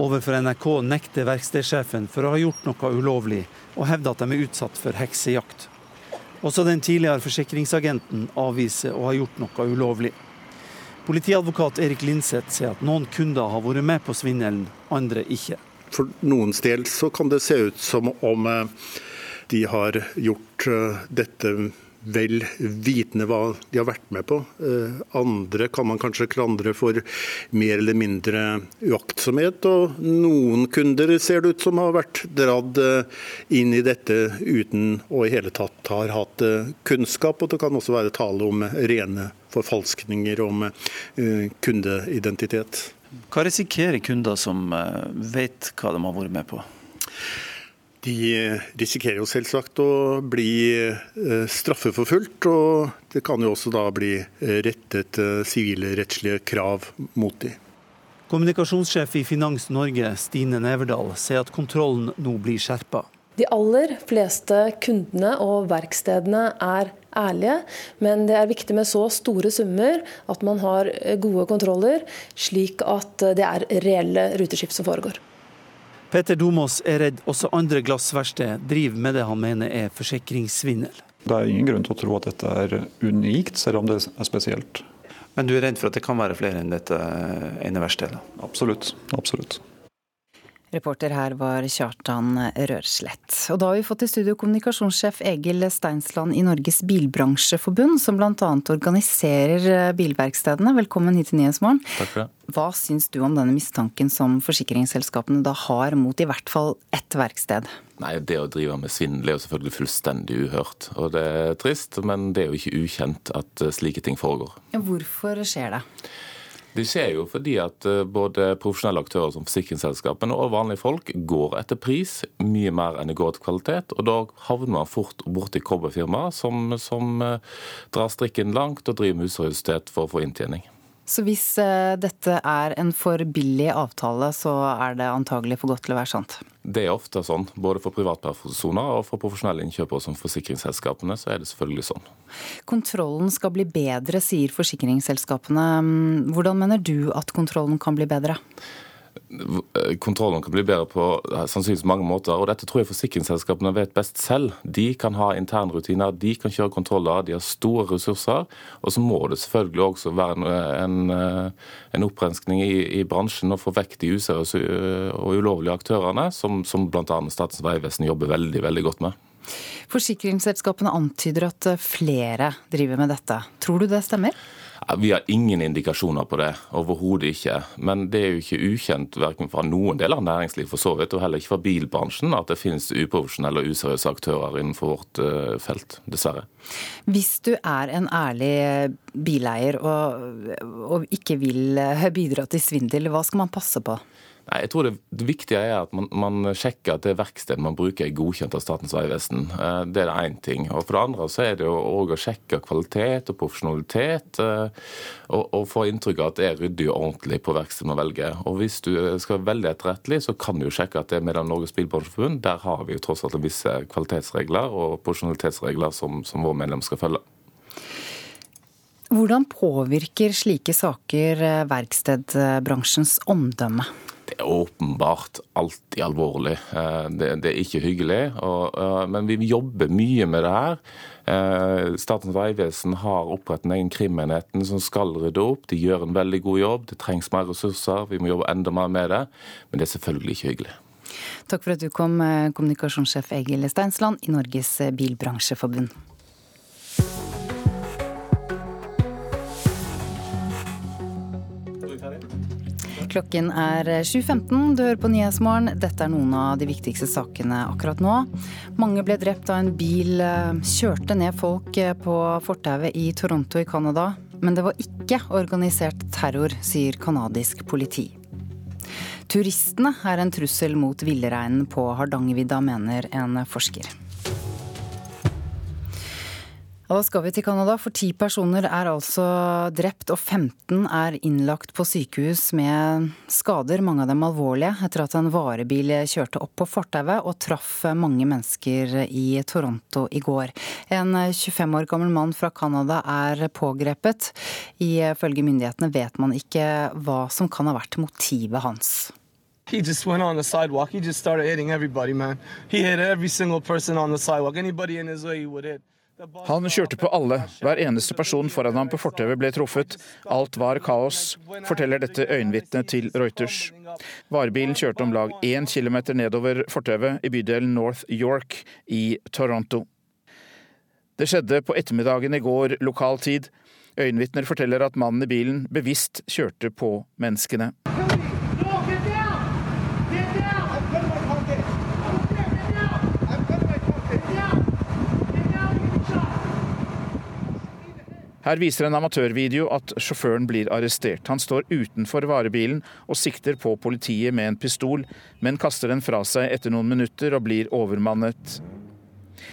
Overfor NRK nekter verkstedsjefen for å ha gjort noe ulovlig, og hevder at de er utsatt for heksejakt. Også den tidligere forsikringsagenten avviser å ha gjort noe ulovlig. Politiadvokat Erik Linseth sier at noen kunder har vært med på svindelen, andre ikke for noens del så kan det se ut som om eh, de har gjort eh, dette vel vitende hva de har vært med på. Eh, andre kan man kanskje klandre for mer eller mindre uaktsomhet. Og noen kunder ser det ut som har vært dratt inn i dette uten å i hele tatt har hatt kunnskap. Og det kan også være tale om rene forfalskninger om kundeidentitet. Hva risikerer kunder som eh, vet hva de har vært med på? De risikerer jo selvsagt å bli eh, straffeforfulgt, og det kan jo også da bli eh, rettet sivilrettslige krav mot dem. Kommunikasjonssjef i Finans Norge, Stine Neverdal, sier at kontrollen nå blir skjerpa. De aller fleste kundene og verkstedene er ærlige, men det er viktig med så store summer at man har gode kontroller, slik at det er reelle ruteskift som foregår. Petter Domås er redd også andre glassverksted driver med det han mener er forsikringssvindel. Det er ingen grunn til å tro at dette er unikt, selv om det er spesielt. Men du er redd for at det kan være flere enn dette ene verkstedet? Absolutt. Absolutt. Reporter her var Kjartan Rørslett. Og da har vi fått i studio kommunikasjonssjef Egil Steinsland i Norges Bilbransjeforbund, som bl.a. organiserer bilverkstedene. Velkommen hit til Nyhetsmorgen. Takk for det. Hva syns du om denne mistanken som forsikringsselskapene da har mot i hvert fall ett verksted? Nei, Det å drive med svindel er jo selvfølgelig fullstendig uhørt. Og det er trist, men det er jo ikke ukjent at slike ting foregår. Hvorfor skjer det? Det skjer jo fordi at eh, både profesjonelle aktører som forsikringsselskapene og vanlige folk går etter pris mye mer enn de går etter kvalitet. Og da havner man fort borti kobberfirmaer som, som eh, drar strikken langt og driver med useriøsitet for å få inntjening. Så hvis eh, dette er en for billig avtale, så er det antagelig for godt til å være sant? Det er ofte sånn. Både for privatpersoner og for profesjonelle innkjøpere som forsikringsselskapene, så er det selvfølgelig sånn. Kontrollen skal bli bedre, sier forsikringsselskapene. Hvordan mener du at kontrollen kan bli bedre? Kontrollen kan bli bedre på sannsynligvis mange måter. og Dette tror jeg forsikringsselskapene vet best selv. De kan ha internrutiner, de kan kjøre kontroller, de har store ressurser. Og så må det selvfølgelig også være en, en, en opprenskning i, i, bransjen og få vekk de useriøse og ulovlige aktørene, som, som bl.a. Statens vegvesen jobber veldig, veldig godt med. Forsikringsselskapene antyder at flere driver med dette. Tror du det stemmer? Vi har ingen indikasjoner på det, overhodet ikke. Men det er jo ikke ukjent verken fra noen deler av næringslivet for så vidt, og heller ikke fra bilbransjen, at det finnes uprofesjonelle og useriøse aktører innenfor vårt eh, felt, dessverre. Hvis du er en ærlig bileier og, og ikke vil bidra til svindel, hva skal man passe på? Nei, jeg tror det, viktige er at man, man, sjekker at det verkstedet man bruker er godkjent av Statens vegvesen. Eh, det er det én ting. Og For det andre så er det òg å sjekke kvalitet og profesjonalitet. Eh, og, og få inntrykk av at det er ryddig og ordentlig på verkstedet man velger. Og Hvis du skal velge etterrettelig, så kan du jo sjekke at det er mellom Norges Bilbransjeforbund. Der har vi jo tross alt visse kvalitetsregler og profesjonalitetsregler som, som vår medlem skal følge. Hvordan påvirker slike saker eh, verkstedbransjens omdømme? Er åpenbart alltid alvorlig. Eh, det, det er ikke hyggelig. Og, men vi jobber mye med det her. Eh, Statens vegvesen har opprettet en egen krimenhet som skal rydde opp. De gjør en veldig god jobb. Det trengs mer ressurser. Vi må jobbe enda mer med det. Men det er selvfølgelig ikke hyggelig. Takk for at du kom, eh, kommunikasjonssjef Egil Steinsland i Norges Bilbransjeforbund. Klokken er 7.15. Du hører på Nyhetsmorgen. Dette er noen av de viktigste sakene akkurat nå. Mange ble drept da en bil eh, kjørte ned folk eh, på fortauet i Toronto i Canada. Men det var ikke organisert terror, sier canadisk politi. Turistene er en trussel mot villreinen på Hardangervidda, mener en forsker. Og da skal vi til Canada, for ti personer er altså drept og 15 er innlagt på sykehus med skader, mange av dem alvorlige, etter at en varebil kjørte opp på fortauet og traff mange mennesker i Toronto i går. En 25 år gammel mann fra Canada er pågrepet. Ifølge myndighetene vet man ikke hva som kan ha vært motivet hans. He just went on the sidewalk. He just started hitting everybody, man. He hit every single person on the sidewalk. Anybody in his way, he would hit. Han kjørte på alle. Hver eneste person foran ham på fortauet ble truffet. Alt var kaos, forteller dette øyenvitnet til Reuters. Varebilen kjørte om lag én kilometer nedover fortauet i bydelen North York i Toronto. Det skjedde på ettermiddagen i går lokal tid. Øyenvitner forteller at mannen i bilen bevisst kjørte på menneskene. Her viser en amatørvideo at sjåføren blir arrestert. Han står utenfor varebilen og sikter på politiet med en pistol, men kaster den fra seg etter noen minutter og blir overmannet.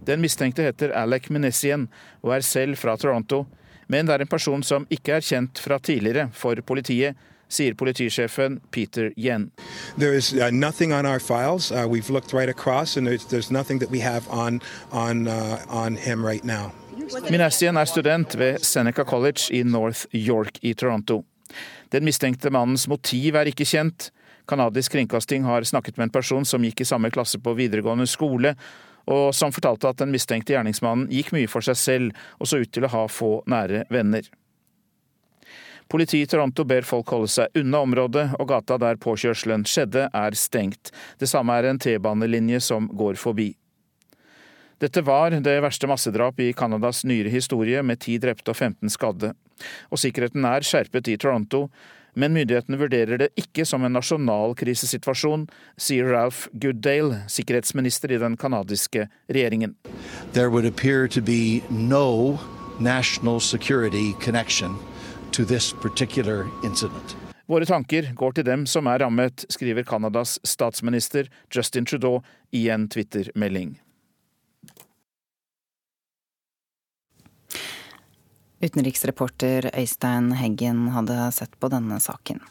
Den mistenkte heter Alec Menessien og er selv fra Toronto, men det er en person som ikke er kjent fra tidligere for politiet, sier politisjefen Peter Yen. Is uh. Uh, right across, on on uh, on right. Minassian er student ved Seneca College i North York i Toronto. Den mistenkte mannens motiv er ikke kjent. Kanadisk kringkasting har snakket med en person som gikk i samme klasse på videregående skole, og som fortalte at den mistenkte gjerningsmannen gikk mye for seg selv og så ut til å ha få nære venner. Politiet i Toronto ber folk holde seg unna området, og gata der påkjørselen skjedde er stengt. Det samme er en T-banelinje som går forbi. Dette var det verste massedrap i Canadas nyere historie, med ti drepte og 15 skadde. Og sikkerheten er skjerpet i Toronto, men myndighetene vurderer det ikke som en nasjonal krisesituasjon, sier Ralph Goodale, sikkerhetsminister i den canadiske regjeringen. There would appear to be no national security connection to this particular incident. Våre tanker går til dem som er rammet, skriver Canadas statsminister Justin Trudeau i en Twitter-melding. Utenriksreporter Øystein Heggen hadde sett på denne saken.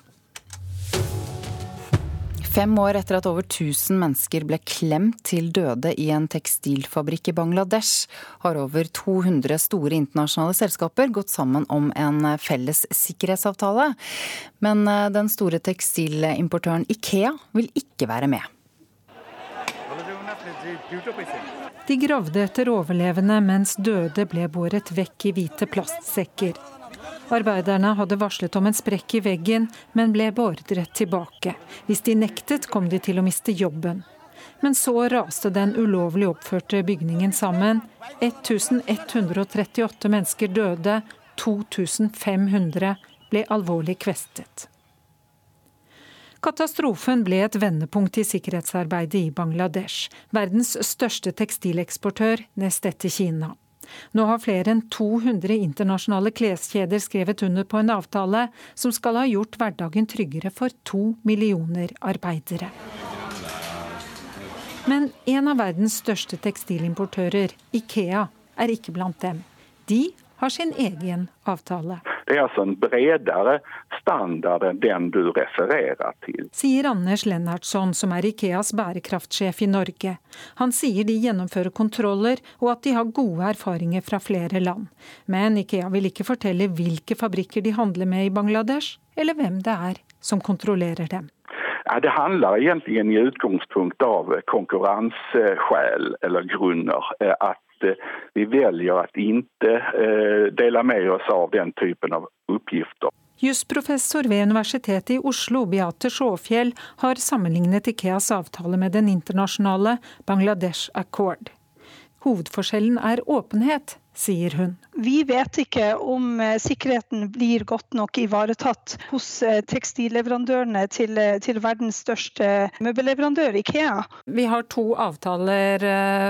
Fem år etter at over 1000 mennesker ble klemt til døde i en tekstilfabrikk i Bangladesh, har over 200 store internasjonale selskaper gått sammen om en felles sikkerhetsavtale. Men eh, den store tekstilimportøren Ikea vil ikke være med. De gravde etter overlevende mens døde ble båret vekk i hvite plastsekker. Arbeiderne hadde varslet om en sprekk i veggen, men ble beordret tilbake. Hvis de nektet, kom de til å miste jobben. Men så raste den ulovlig oppførte bygningen sammen. 1138 mennesker døde, 2500 ble alvorlig kvestet. Katastrofen ble et vendepunkt i sikkerhetsarbeidet i Bangladesh, verdens største tekstileksportør nest etter Kina. Nå har flere enn 200 internasjonale kleskjeder skrevet under på en avtale som skal ha gjort hverdagen tryggere for to millioner arbeidere. Men en av verdens største tekstilimportører, Ikea, er ikke blant dem. De har sin egen avtale. Det er altså en bredere standard enn den du refererer til. Sier Anders Lennartsson, som er Ikeas bærekraftsjef i Norge. Han sier de gjennomfører kontroller, og at de har gode erfaringer fra flere land. Men Ikea vil ikke fortelle hvilke fabrikker de handler med i Bangladesh, eller hvem det er som kontrollerer dem. Ja, det handler egentlig i utgangspunkt av konkurranseskäl eller grunner. Eh, at Eh, vi velger å ikke eh, dele med oss av den typen av oppgifter. Jusprofessor ved Universitetet i Oslo, Beate Sjåfjell, har sammenlignet Ikeas avtale med den internasjonale Bangladesh Accord. Hovedforskjellen er åpenhet, sier hun. Vi vet ikke om eh, sikkerheten blir godt nok ivaretatt hos eh, tekstilleverandørene til, eh, til verdens største møbelleverandør, Ikea. Vi har to avtaler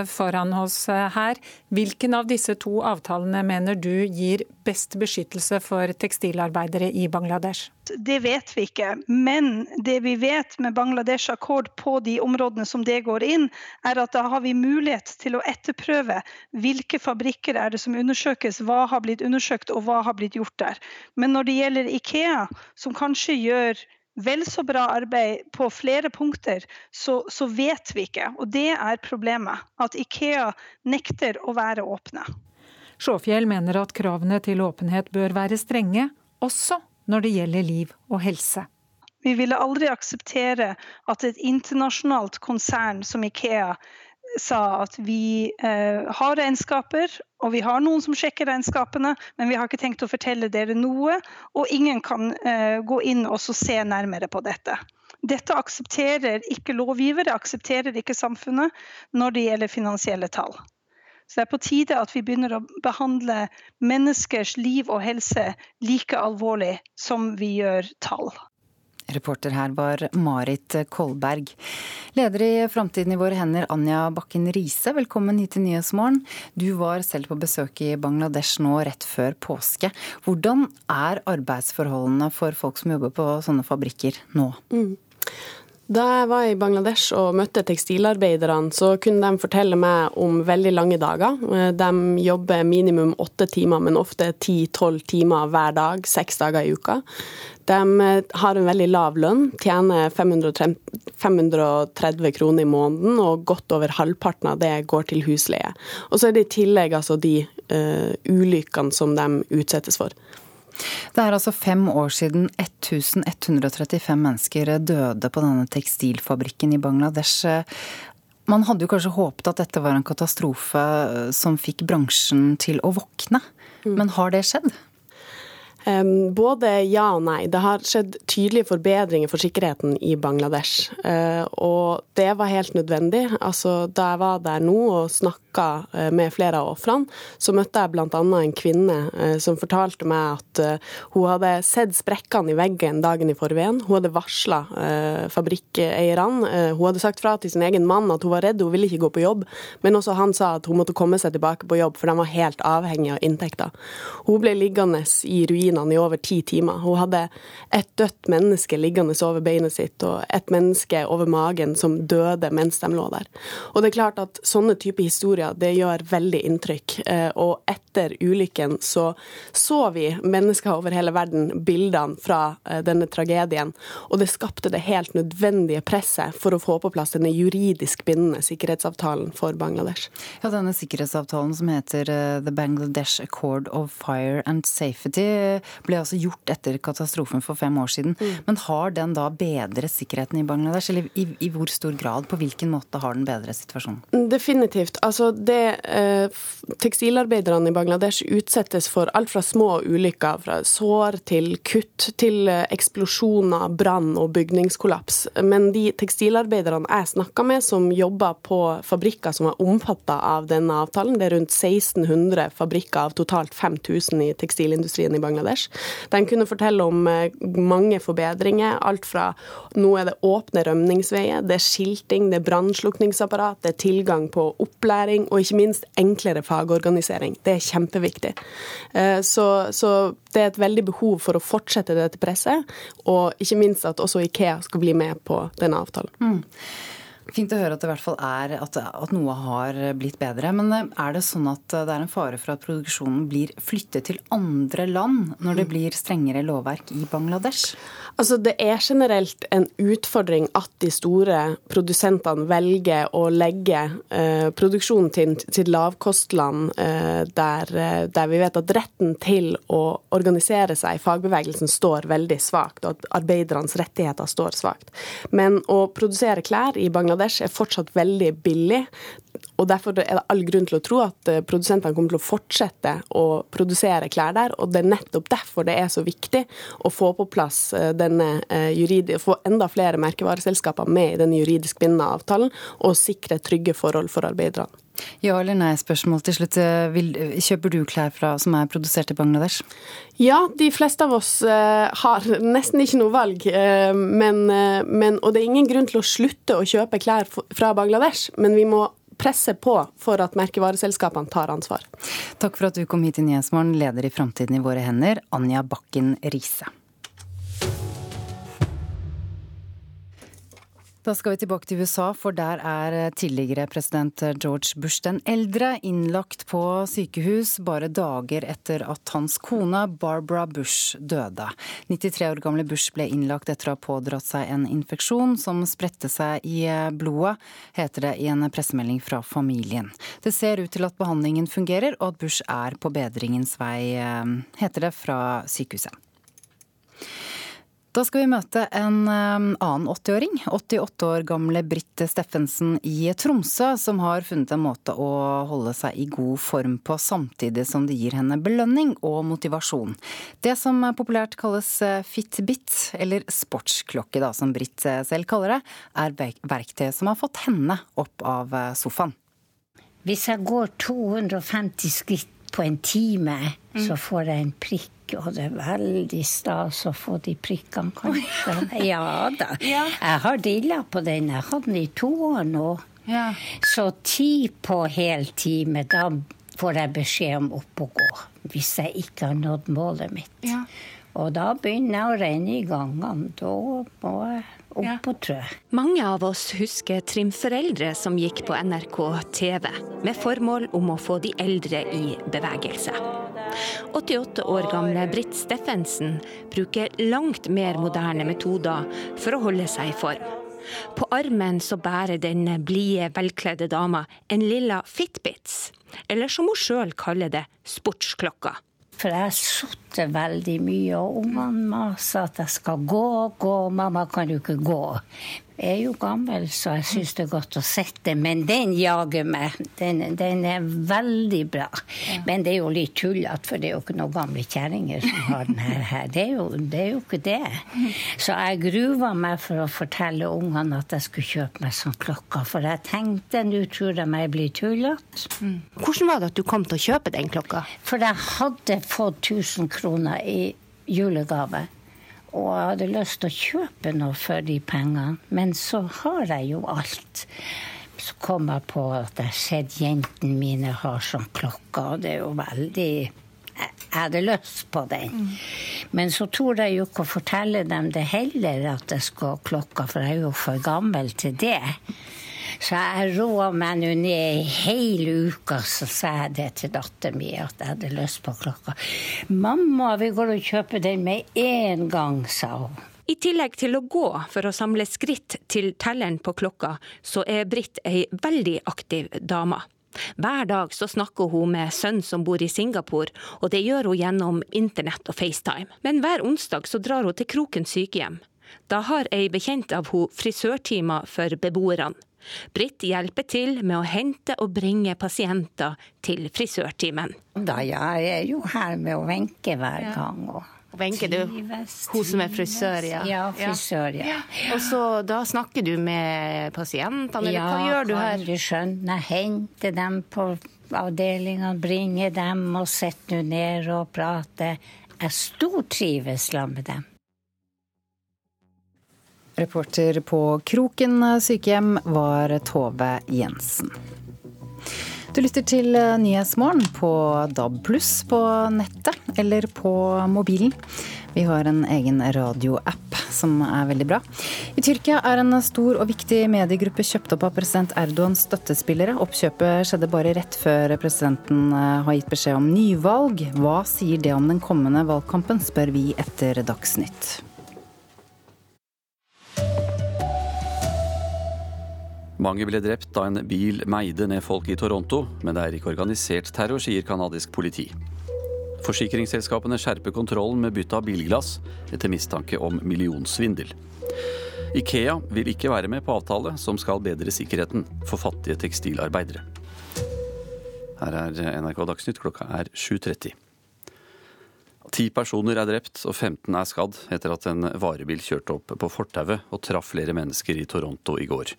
foran oss her. Hvilken av disse to avtalene mener du gir best beskyttelse for tekstilarbeidere i Bangladesh? Det vet vi ikke. Men det vi vet med Bangladesh Akkord på de områdene som det går inn, er at da har vi mulighet til å etterprøve hvilke fabrikker er det som undersøkes hva har blitt undersøkt og hva har blitt gjort der. Men når det gjelder Ikea, som kanskje gjør vel så bra arbeid på flere punkter, så, så, vet vi ikke. Og det er problemet. At Ikea nekter å være åpne. Sjåfjell mener at kravene til åpenhet bør være strenge, også når det gjelder liv og helse. Vi ville aldri akseptere at et internasjonalt konsern som Ikea sa at vi eh, har regnskaper, og vi har noen som sjekker regnskapene, men vi har ikke tenkt å fortelle dere noe, og ingen kan eh, gå inn og se nærmere på dette. Dette aksepterer ikke lovgivere, aksepterer ikke samfunnet når det gjelder finansielle tall. Så det er på tide at vi begynner å behandle menneskers liv og helse like alvorlig som vi gjør tall. Reporter her var Marit Kolberg. Leder i Framtiden i våre hender, Anja Bakken Riise, velkommen hit til Nyhetsmorgen. Du var selv på besøk i Bangladesh nå rett før påske. Hvordan er arbeidsforholdene for folk som jobber på sånne fabrikker nå? Mm. Da jeg var i Bangladesh og møtte tekstilarbeiderne, så kunne de fortelle meg om veldig lange dager. De jobber minimum åtte timer, men ofte ti-tolv timer hver dag, seks dager i uka. De har en veldig lav lønn, tjener 530 kroner i måneden, og godt over halvparten av det går til husleie. Og så er det i tillegg altså de uh, ulykkene som de utsettes for. Det er altså fem år siden 1135 mennesker døde på denne tekstilfabrikken i Bangladesh. Man hadde jo kanskje håpet at dette var en katastrofe som fikk bransjen til å våkne, mm. men har det skjedd? Både ja og nei. Det har skjedd tydelige forbedringer for sikkerheten i Bangladesh. Eh, og det var helt nødvendig. Altså, da jeg var der nå og snakka eh, med flere av ofrene, så møtte jeg bl.a. en kvinne eh, som fortalte meg at hun hadde sett sprekkene i veggen dagen i forveien. Hun hadde varsla fabrikkeierne. Hun hadde sagt fra til sin egen mann at hun var redd, hun ville ikke gå på jobb. Men også han sa at hun måtte komme seg tilbake på jobb, for de var helt avhengig av inntekter. Hun ble liggende i ruinene i over ti timer. Hun hadde et dødt menneske liggende over beinet sitt, og et menneske over magen som døde mens de lå der. Og det er klart at sånne typer historier det gjør veldig inntrykk. Eh, og etter ulykken så så vi mennesker over hele verden bildene fra eh, denne tragedien, og det skapte det helt nødvendige presset for å få på plass denne juridisk bindende sikkerhetsavtalen for Bangladesh. Ja, denne sikkerhetsavtalen som heter eh, The Bangladesh Accord of Fire and Safety ble altså gjort etter katastrofen for fem år siden. Mm. Men har den da bedret sikkerheten i Bangladesh, eller i, i, hvor stor grad? På hvilken måte har den bedret situasjonen? Definitivt. Altså det eh, Tekstilarbeiderne i Bangladesh utsettes for alt fra små ulykker, fra sår til kutt, til eh, eksplosjoner, brann og bygningskollaps. Men de tekstilarbeiderne jeg snakka med som jobber på fabrikker som er omfatta av denne avtalen, det er rundt 1600 fabrikker av totalt 5000 i tekstilindustrien i Bangladesh, de kunne fortelle om eh, mange forbedringer. Alt fra nå er det åpne rømningsveier, det er skilting, det er brannslukningsapparat, det er tilgang på opplæring og ikke minst enklere fagorganisering. Det er kjempeviktig. Eh, så, så det er et veldig behov for å fortsette dette presset, og ikke minst at også Ikea skal bli med på denne avtalen. Mm. Fint å høre at det i hvert fall er at, at, noe har blitt bedre. Men eh, er det sånn at det er en fare for at produksjonen blir flyttet til andre land når det mm. blir strengere lovverk i Bangladesh? Altså, det er generelt en utfordring at de store produsentene velger å legge eh, produksjonen til, til lavkostland eh, der, eh, der, vi vet at retten til å organisere seg i fagbevegelsen står veldig svakt, og at arbeidernes rettigheter står svakt. Men å produsere klær i Bangladesh er fortsatt veldig billig og Derfor er det all grunn til å tro at eh, produsentene kommer til å fortsette å produsere klær der. og Det er nettopp derfor det er så viktig å få på plass eh, denne eh, få enda flere merkevareselskaper med i denne juridisk bindende avtalen, og sikre trygge forhold for arbeiderne. Ja eller nei, spørsmål til slutt. Vil, kjøper du klær fra, som er produsert i Bangladesh? Ja, de fleste av oss uh, har nesten ikke noe valg. Uh, men, uh, men, og det er ingen grunn til å slutte å kjøpe klær fra Bangladesh, men vi må presse på for at merkevareselskapene tar ansvar. Takk for at du kom hit i Nyhetsmorgen, leder i Framtiden i våre hender, Anja Bakken Riise. Da skal vi tilbake til USA, for der er tidligere president George Bush den eldre innlagt på sykehus bare dager etter at hans kone Barbara Bush døde. 93 år gamle Bush ble innlagt etter å ha pådratt seg en infeksjon som spredte seg i blodet, heter det i en pressemelding fra familien. Det ser ut til at behandlingen fungerer, og at Bush er på bedringens vei, eh, heter det fra sykehuset. Da skal vi møte en annen 80-åring. 88 år gamle Britt Steffensen i Tromsø, som har funnet en måte å holde seg i god form på, samtidig som det gir henne belønning og motivasjon. Det som populært kalles eh, Fitbit, eller sportsklokke, da, som Britt eh, selv kaller det, er verktøyet som har fått henne opp av eh, sofaen. Hvis jeg går 250 skritt på en time, mm. så får jeg en prikk og det er veldig stas å få de prikkene, kanskje. <laughs> Ja da. Jeg har dilla på den. Jeg har den i to år nå. Ja. Så ti på hel time, da får jeg beskjed om opp og gå. Hvis jeg ikke har nådd målet mitt. Ja. Og da begynner jeg å renne i gangene. Da må jeg opp og trø. Mange av oss husker trimforeldre som gikk på NRK TV, med formål om å få de eldre i bevegelse. 88 år gamle Britt Steffensen bruker langt mer moderne metoder for å holde seg i form. På armen så bærer den blide, velkledde dama en lilla Fitbits, eller som hun sjøl kaller det, sportsklokka. For jeg har sittet veldig mye, og ungene maser at jeg skal gå, gå. Mamma, kan du ikke gå? Jeg er jo gammel, så jeg syns det er godt å sitte, men den jager meg. Den, den er veldig bra. Men det er jo litt tullete, for det er jo ikke noen gamle kjerringer som har den her. Det er, jo, det er jo ikke det. Så jeg gruva meg for å fortelle ungene at jeg skulle kjøpe meg sånn klokke, for jeg tenkte nå tror de jeg blir tullete. Hvordan var det at du kom til å kjøpe den klokka? For jeg hadde fått 1000 kroner i julegave. Og jeg hadde lyst til å kjøpe noe for de pengene, men så har jeg jo alt. Så kom jeg på at jeg har sett jentene mine har sånn klokke, og det er jo veldig Jeg hadde lyst på den. Men så torde jeg jo ikke å fortelle dem det heller, at jeg skulle ha klokka, for jeg er jo for gammel til det. Så jeg roa meg nå ned hele uka, så sa jeg det til datteren min at jeg hadde lyst på klokka. 'Mamma, vi går og kjøper den med en gang', sa hun. I tillegg til å gå for å samle skritt til telleren på klokka, så er Britt ei veldig aktiv dame. Hver dag så snakker hun med sønnen som bor i Singapore, og det gjør hun gjennom internett og FaceTime. Men hver onsdag så drar hun til Kroken sykehjem. Da har ei bekjent av hun frisørtimer for beboerne. Britt hjelper til med å hente og bringe pasienter til frisørtimen. Da ja, jeg er jo her med å Wenche hver gang. Og Wenche, er hun som er frisør, ja. Ja, frisør, ja. Og så da snakker du med pasientene, eller ja, hva gjør du her? kan du skjønne. Hente dem på avdelinga, bringe dem og sette dem ned og prate. Jeg stortrives sammen med dem. Reporter på Kroken sykehjem var Tove Jensen. Du lytter til Nyhetsmorgen på DAB pluss på nettet eller på mobilen. Vi har en egen radioapp som er veldig bra. I Tyrkia er en stor og viktig mediegruppe kjøpt opp av president Erdogans støttespillere. Oppkjøpet skjedde bare rett før presidenten eh, har gitt beskjed om nyvalg. Hva sier det om den kommende valgkampen, spør vi etter Dagsnytt. Mange ble drept da en bil meide ned folk i Toronto, men det er ikke organisert terror, sier canadisk politi. Forsikringsselskapene skjerper kontrollen med bytte av bilglass etter mistanke om millionsvindel. Ikea vil ikke være med på avtale som skal bedre sikkerheten for fattige tekstilarbeidere. Her er NRK Dagsnytt, klokka er 7.30. Ti personer er drept og 15 er skadd etter at en varebil kjørte opp på fortauet og traff flere mennesker i Toronto i går.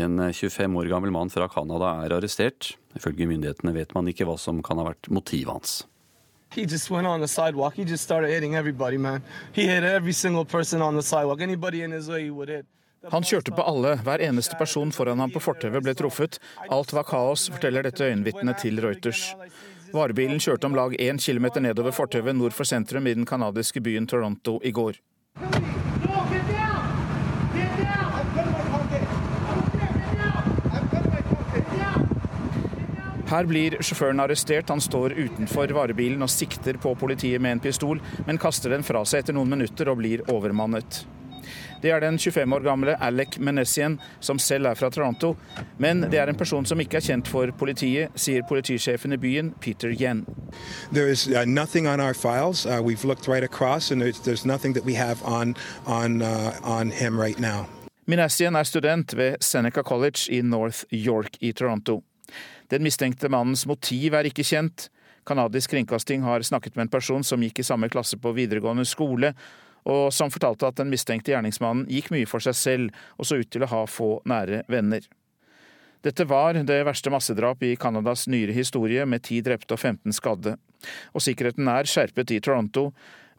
En 25 år gammel mann fra Canada er arrestert. Ifølge myndighetene vet man ikke hva som kan ha vært motivet hans. He just went on the sidewalk. He just started hitting everybody, man. He hit every single person on the sidewalk. Anybody in his way, he would hit. Han kjørte på alle, hver eneste person foran ham på fortauet ble truffet. Alt var kaos, forteller dette øyenvitnet til Reuters. Varebilen kjørte om lag én kilometer nedover fortauet nord for sentrum i den canadiske byen Toronto i går. Her blir sjåføren arrestert. Han står utenfor varebilen og sikter på politiet med en pistol, men kaster den fra seg etter noen minutter og blir overmannet. Det er den 25 år gamle Alec Menessien, som selv er fra Toronto. Men det er en person som ikke er kjent for politiet, sier politisjefen i byen, Peter Yen. There is uh, nothing on our files. Uh, we've looked right across, and there's, there's nothing that we have on on uh, on him right now. Minassian er student ved Seneca College i North York i Toronto. Den mistenkte mannens motiv er ikke kjent. Kanadisk kringkasting har snakket med en person som gikk i samme klasse på videregående skole, og som fortalte at den mistenkte gjerningsmannen gikk mye for seg selv og så ut til å ha få nære venner. Dette var det verste massedrap i Canadas nyere historie, med ti drepte og 15 skadde. Og sikkerheten er skjerpet i Toronto,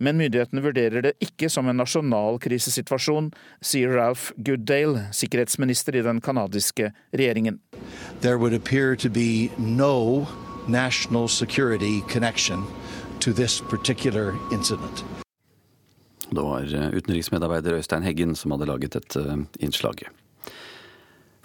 men myndighetene vurderer det ikke som en nasjonal krisesituasjon, sier Ralph Goodale, sikkerhetsminister i den canadiske regjeringen. There would appear to be no national security connection to this particular incident. Det var utenriksmedarbeider Øystein Heggen som hadde laget dette innslaget.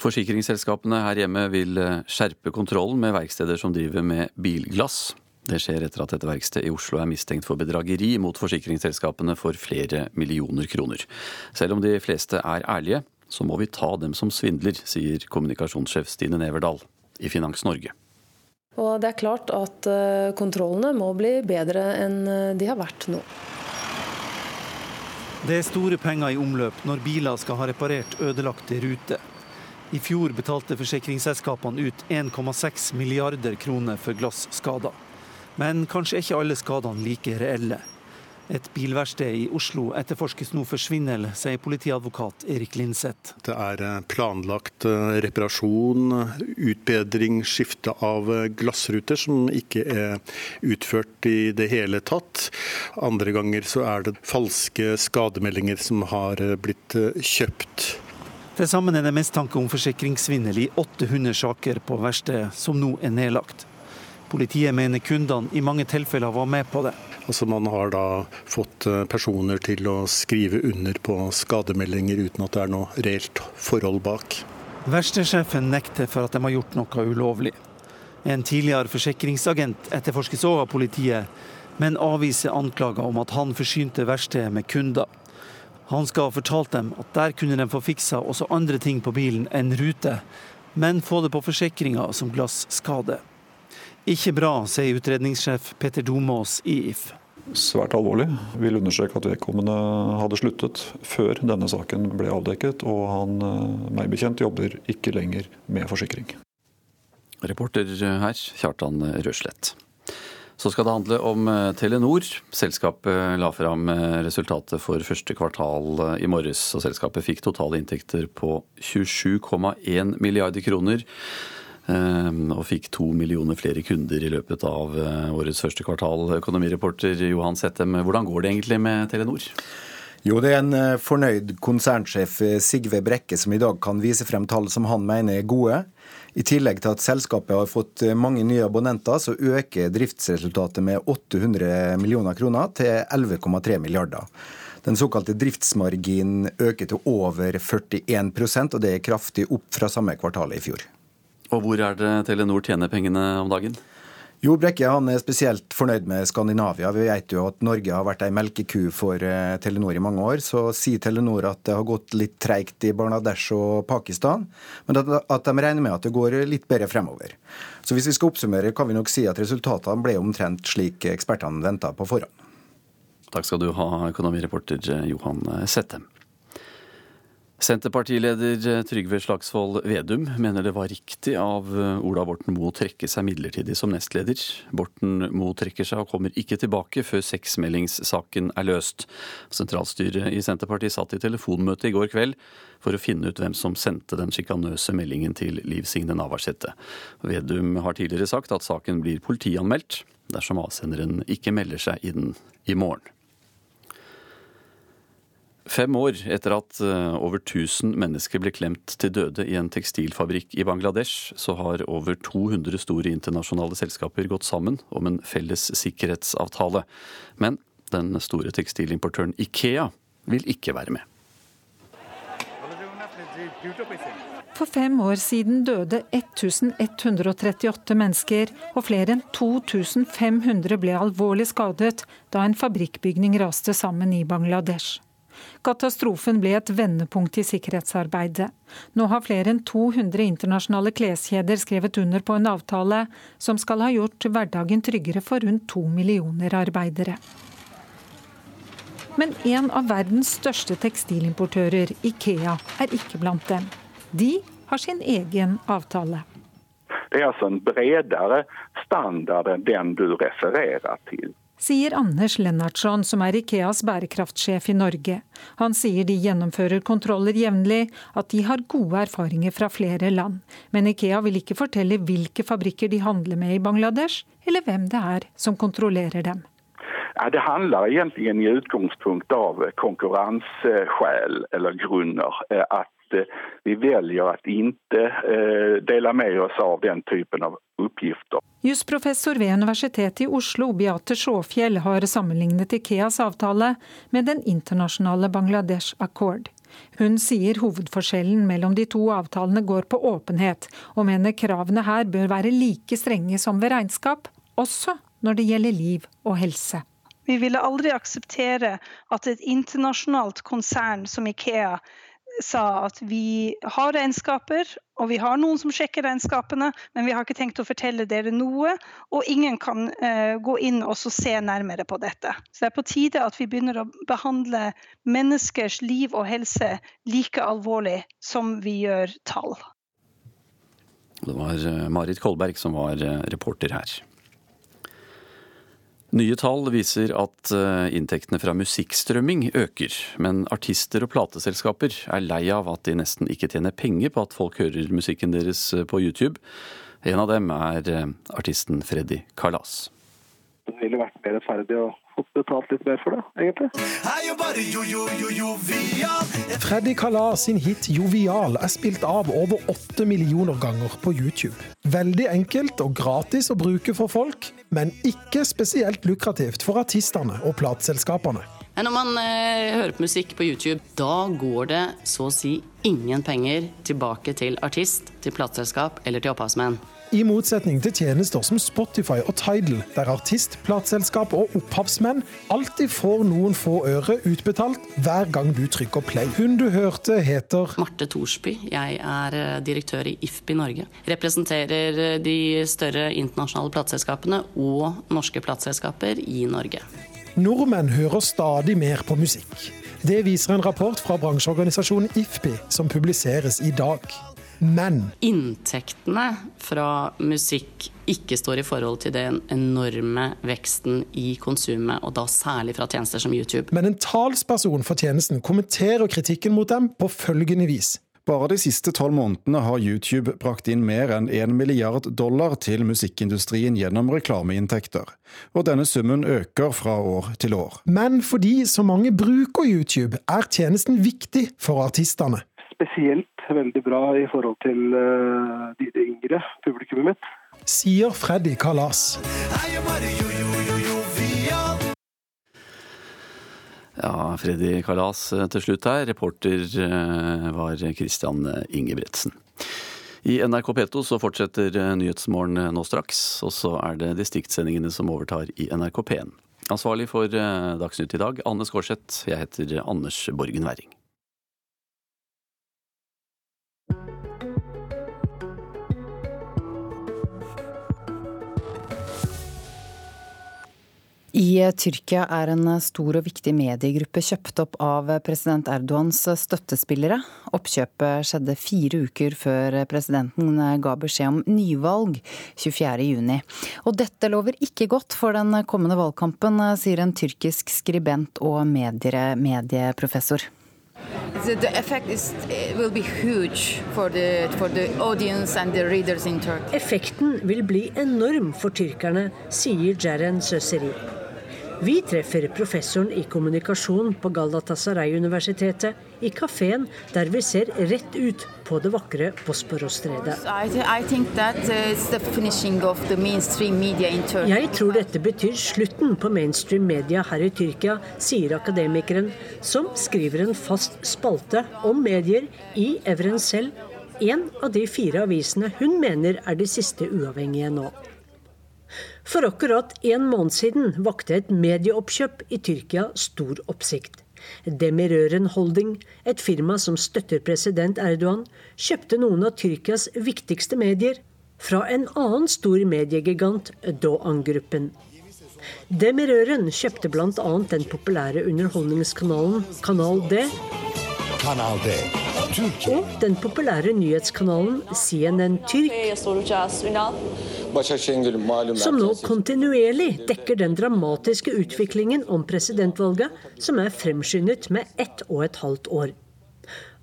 Forsikringsselskapene her hjemme vil skjerpe kontrollen med verksteder som driver med bilglass. Det skjer etter at et verksted i Oslo er mistenkt for bedrageri mot forsikringsselskapene for flere millioner kroner. Selv om de fleste er ærlige, så må vi ta dem som svindler, sier kommunikasjonssjef Stine Neverdal i Finans Norge. Og det er klart at eh, kontrollene må bli bedre enn eh, de har vært nå. Det er store penger i omløp når biler skal ha reparert ødelagte ruter. I fjor betalte forsikringsselskapene ut 1,6 milliarder kroner for glasskader. Men kanskje er ikke alle skadene like reelle. Et bilverksted i Oslo etterforskes nå for svindel, sier politiadvokat Erik Linseth. Det er eh, planlagt eh, reparasjon, utbedring, skifte av eh, glassruter som ikke er utført i det hele tatt. Andre ganger så er det falske skademeldinger som har blitt kjøpt. Til sammen er det mistanke om forsikringssvindel i 800 saker på verkstedet, som nå er nedlagt. Politiet mener kundene i mange tilfeller var med på det. Altså Man har da fått eh, personer til å skrive under på skademeldinger uten at det er noe reelt forhold bak. Verkstedsjefen nekter for at de har gjort noe ulovlig. En tidligere forsikringsagent etterforskes òg av politiet, men avviser anklager om at han forsynte verkstedet med kunder. Han skal ha fortalt dem at der kunne de få fiksa også andre ting på bilen enn rute, men få det på forsikringa som glasskade. Ikke bra, sier utredningssjef Petter Domås i If. Svært alvorlig. Vil understreke at vedkommende hadde sluttet før denne saken ble avdekket, og han, eh, meg bekjent, jobber ikke lenger med forsikring. Reporter her, Kjartan Røslett. Så skal det handle om eh, Telenor. Selskapet la fram eh, resultatet for første kvartal i morges, og selskapet fikk totale inntekter på 27,1 milliarder kroner. Ehm, og fikk to millioner flere kunder i løpet av eh, årets første kvartal. Økonomireporter Johan Settem, hvordan går det egentlig med Telenor? Jo, det er en eh, fornøyd konsernsjef eh, Sigve Brekke som i dag kan vise frem tall som han mener er gode. I tillegg til at selskapet har fått mange nye abonnenter, så øker driftsresultatet med 800 millioner kroner til 11,3 milliarder. Den såkalte driftsmarginen øker til over 41% og det er kraftig opp fra samme kvartal i fjor. Og hvor er det Telenor tjener pengene om dagen? Jo Brekke han er spesielt fornøyd med Skandinavia. Vi vet jo at Norge har vært ei melkeku for eh, Telenor i mange år. Så sier Telenor at det har gått litt treigt i Bangladesh og Pakistan, men at de regner med at det går litt bedre fremover. Så hvis vi skal oppsummere, kan vi nok si at resultatene ble omtrent slik ekspertene venta på forhånd. Takk skal du ha, økonomireporter Johan Settem. Senterpartileder Trygve Slagsvold Vedum mener det var riktig av Ola Borten Moe å trekke seg midlertidig som nestleder. Borten Moe trekker seg og kommer ikke tilbake før seksmeldingssaken er løst. Sentralstyret i Senterpartiet satt i telefonmøte i går kveld for å finne ut hvem som sendte den sjikanøse meldingen til Liv Signe Navarsete. Vedum har tidligere sagt at saken blir politianmeldt dersom avsenderen ikke melder seg inn i morgen. Fem år etter at eh, over 1000 mennesker ble klemt til døde i en tekstilfabrikk i Bangladesh, så har over 200 store internasjonale selskaper gått sammen om en felles sikkerhetsavtale. Men den store tekstilimportøren Ikea vil ikke være med. For fem år siden døde 1138 mennesker, og flere enn 2500 ble alvorlig skadet da en fabrikkbygning raste sammen i Bangladesh. Katastrofen ble et vendepunkt i sikkerhetsarbeidet. Nå har flere enn 200 internasjonale kleskjeder skrevet under på en avtale som skal ha gjort hverdagen tryggere for rundt to millioner arbeidere. Men en av verdens største tekstilimportører, Ikea, er ikke blant dem. De har sin egen avtale. Det er altså en bredere standard enn den du refererer til sier Anders Lennartson, som er Ikeas bærekraftsjef i Norge. Han sier de gjennomfører kontroller jevnlig, at de har gode erfaringer fra flere land. Men Ikea vil ikke fortelle hvilke fabrikker de handler med i Bangladesh, eller hvem det er som kontrollerer dem. Det handler egentlig i utgangspunkt av konkurransesjel eller grunner. Eh, at vi velger å ikke eh, dele med oss av den typen av oppgifter. Jusprofessor ved Universitetet i Oslo, Beate Sjåfjell, har sammenlignet Ikeas avtale med den internasjonale Bangladesh Accord. Hun sier hovedforskjellen mellom de to avtalene går på åpenhet, og mener kravene her bør være like strenge som ved regnskap, også når det gjelder liv og helse. Vi ville aldri akseptere at et internasjonalt konsern som Ikea sa at vi har regnskaper, og vi har noen som sjekker regnskapene, men vi har ikke tenkt å fortelle dere noe. Og ingen kan uh, gå inn og se nærmere på dette. Så det er på tide at vi begynner å behandle menneskers liv og helse like alvorlig som vi gjør tall. Det var eh, Marit Kolberg som var eh, reporter her. Nye tall viser at eh, inntektene fra musikkstrømming øker, men artister og plateselskaper er lei av at de nesten ikke tjener penger på at folk hører musikken deres på YouTube. En av dem er artisten Freddy Kalas. Det ville vært mer rettferdig å fått betalt litt mer for det, egentlig. Freddy Kalas sin hit 'Jovial' er spilt av over åtte millioner ganger på YouTube. Veldig enkelt og gratis å bruke for folk, men ikke spesielt lukrativt for artistene og plateselskapene. Når man eh, hører på musikk på YouTube, da går det så å si ingen penger tilbake til artist, til plateselskap eller til opphavsmenn. I motsetning til tjenester som Spotify og Tidal, der artist, plateselskap og opphavsmenn alltid får noen få øre utbetalt hver gang du trykker play. Hun du hørte, heter Marte Thorsby. Jeg er eh, direktør i IFPI Norge. Representerer eh, de større internasjonale plateselskapene og norske plateselskaper i Norge. Nordmenn hører stadig mer på musikk. Det viser en rapport fra bransjeorganisasjonen IFPI, som publiseres i dag. Men Inntektene fra musikk ikke står i forhold til den enorme veksten i konsumet, og da særlig fra tjenester som YouTube. Men en talsperson for tjenesten kommenterer kritikken mot dem på følgende vis. Bare de siste tolv månedene har YouTube brakt inn mer enn en milliard dollar til musikkindustrien gjennom reklameinntekter, og denne summen øker fra år til år. Men fordi så mange bruker YouTube, er tjenesten viktig for artistene. Spesielt veldig bra i forhold til uh, de, de yngre publikummet mitt. Sier Freddy Kalas. Ja, Freddy Kalas eh, til slutt her. Reporter eh, var Christian Ingebretsen. I NRK P2 så fortsetter Nyhetsmorgen nå straks, og så er det distriktssendingene som overtar i NRK P1. Ansvarlig for Dagsnytt i dag, Anne Skårseth. Jeg heter Anders Borgen Werring. I Tyrkia er en stor og viktig mediegruppe kjøpt opp av president Erdogans støttespillere. Oppkjøpet skjedde fire uker før presidenten ga beskjed om nyvalg 24.6. Og dette lover ikke godt for den kommende valgkampen, sier en tyrkisk skribent og medieprofessor. The effect is, will be huge for the, for the audience and the readers in Turkey. Effekten vil bli enorm for tyrkerne, sier Jaren Søseri. Vi treffer professoren i kommunikasjon på Galatasaray-universitetet i kafeen der vi ser rett ut på det vakre Bosporos-stredet. Uh, Jeg tror dette betyr slutten på mainstream media her i Tyrkia, sier akademikeren, som skriver en fast spalte om medier i Evren selv, en av de fire avisene hun mener er de siste uavhengige nå. For akkurat en måned siden vakte et medieoppkjøp i Tyrkia stor oppsikt. Demirøren Holding, et firma som støtter president Erdogan, kjøpte noen av Tyrkias viktigste medier fra en annen stor mediegigant, Doğan-gruppen. Demirøren kjøpte bl.a. den populære underholdningskanalen Kanal D. Kanal D. Og den populære nyhetskanalen CNN Tyrk som nå kontinuerlig dekker den dramatiske utviklingen om presidentvalget, som er fremskyndet med ett og et halvt år.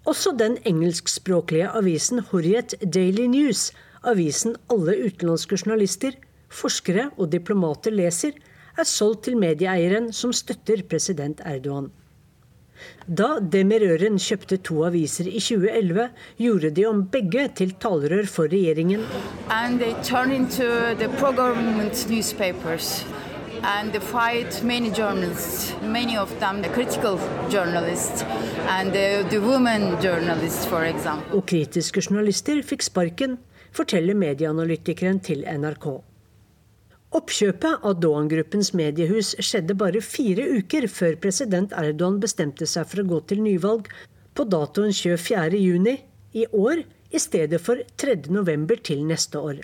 Også den engelskspråklige avisen Horiet Daily News, avisen alle utenlandske journalister, forskere og diplomater leser, er solgt til medieeieren som støtter president Erdogan. Da Demirøren kjøpte to aviser i 2011, gjorde de om begge til talerør for regjeringen. and they fight many journalists, many of them the critical journalists and the, the women journalists, for example. Og kritiske journalister fikk sparken, forteller medieanalytikeren til NRK. Oppkjøpet av Doan-gruppens mediehus skjedde bare fire uker før president Erdogan bestemte seg for å gå til nyvalg på datoen 24.6 i år i stedet for 3.11 til neste år.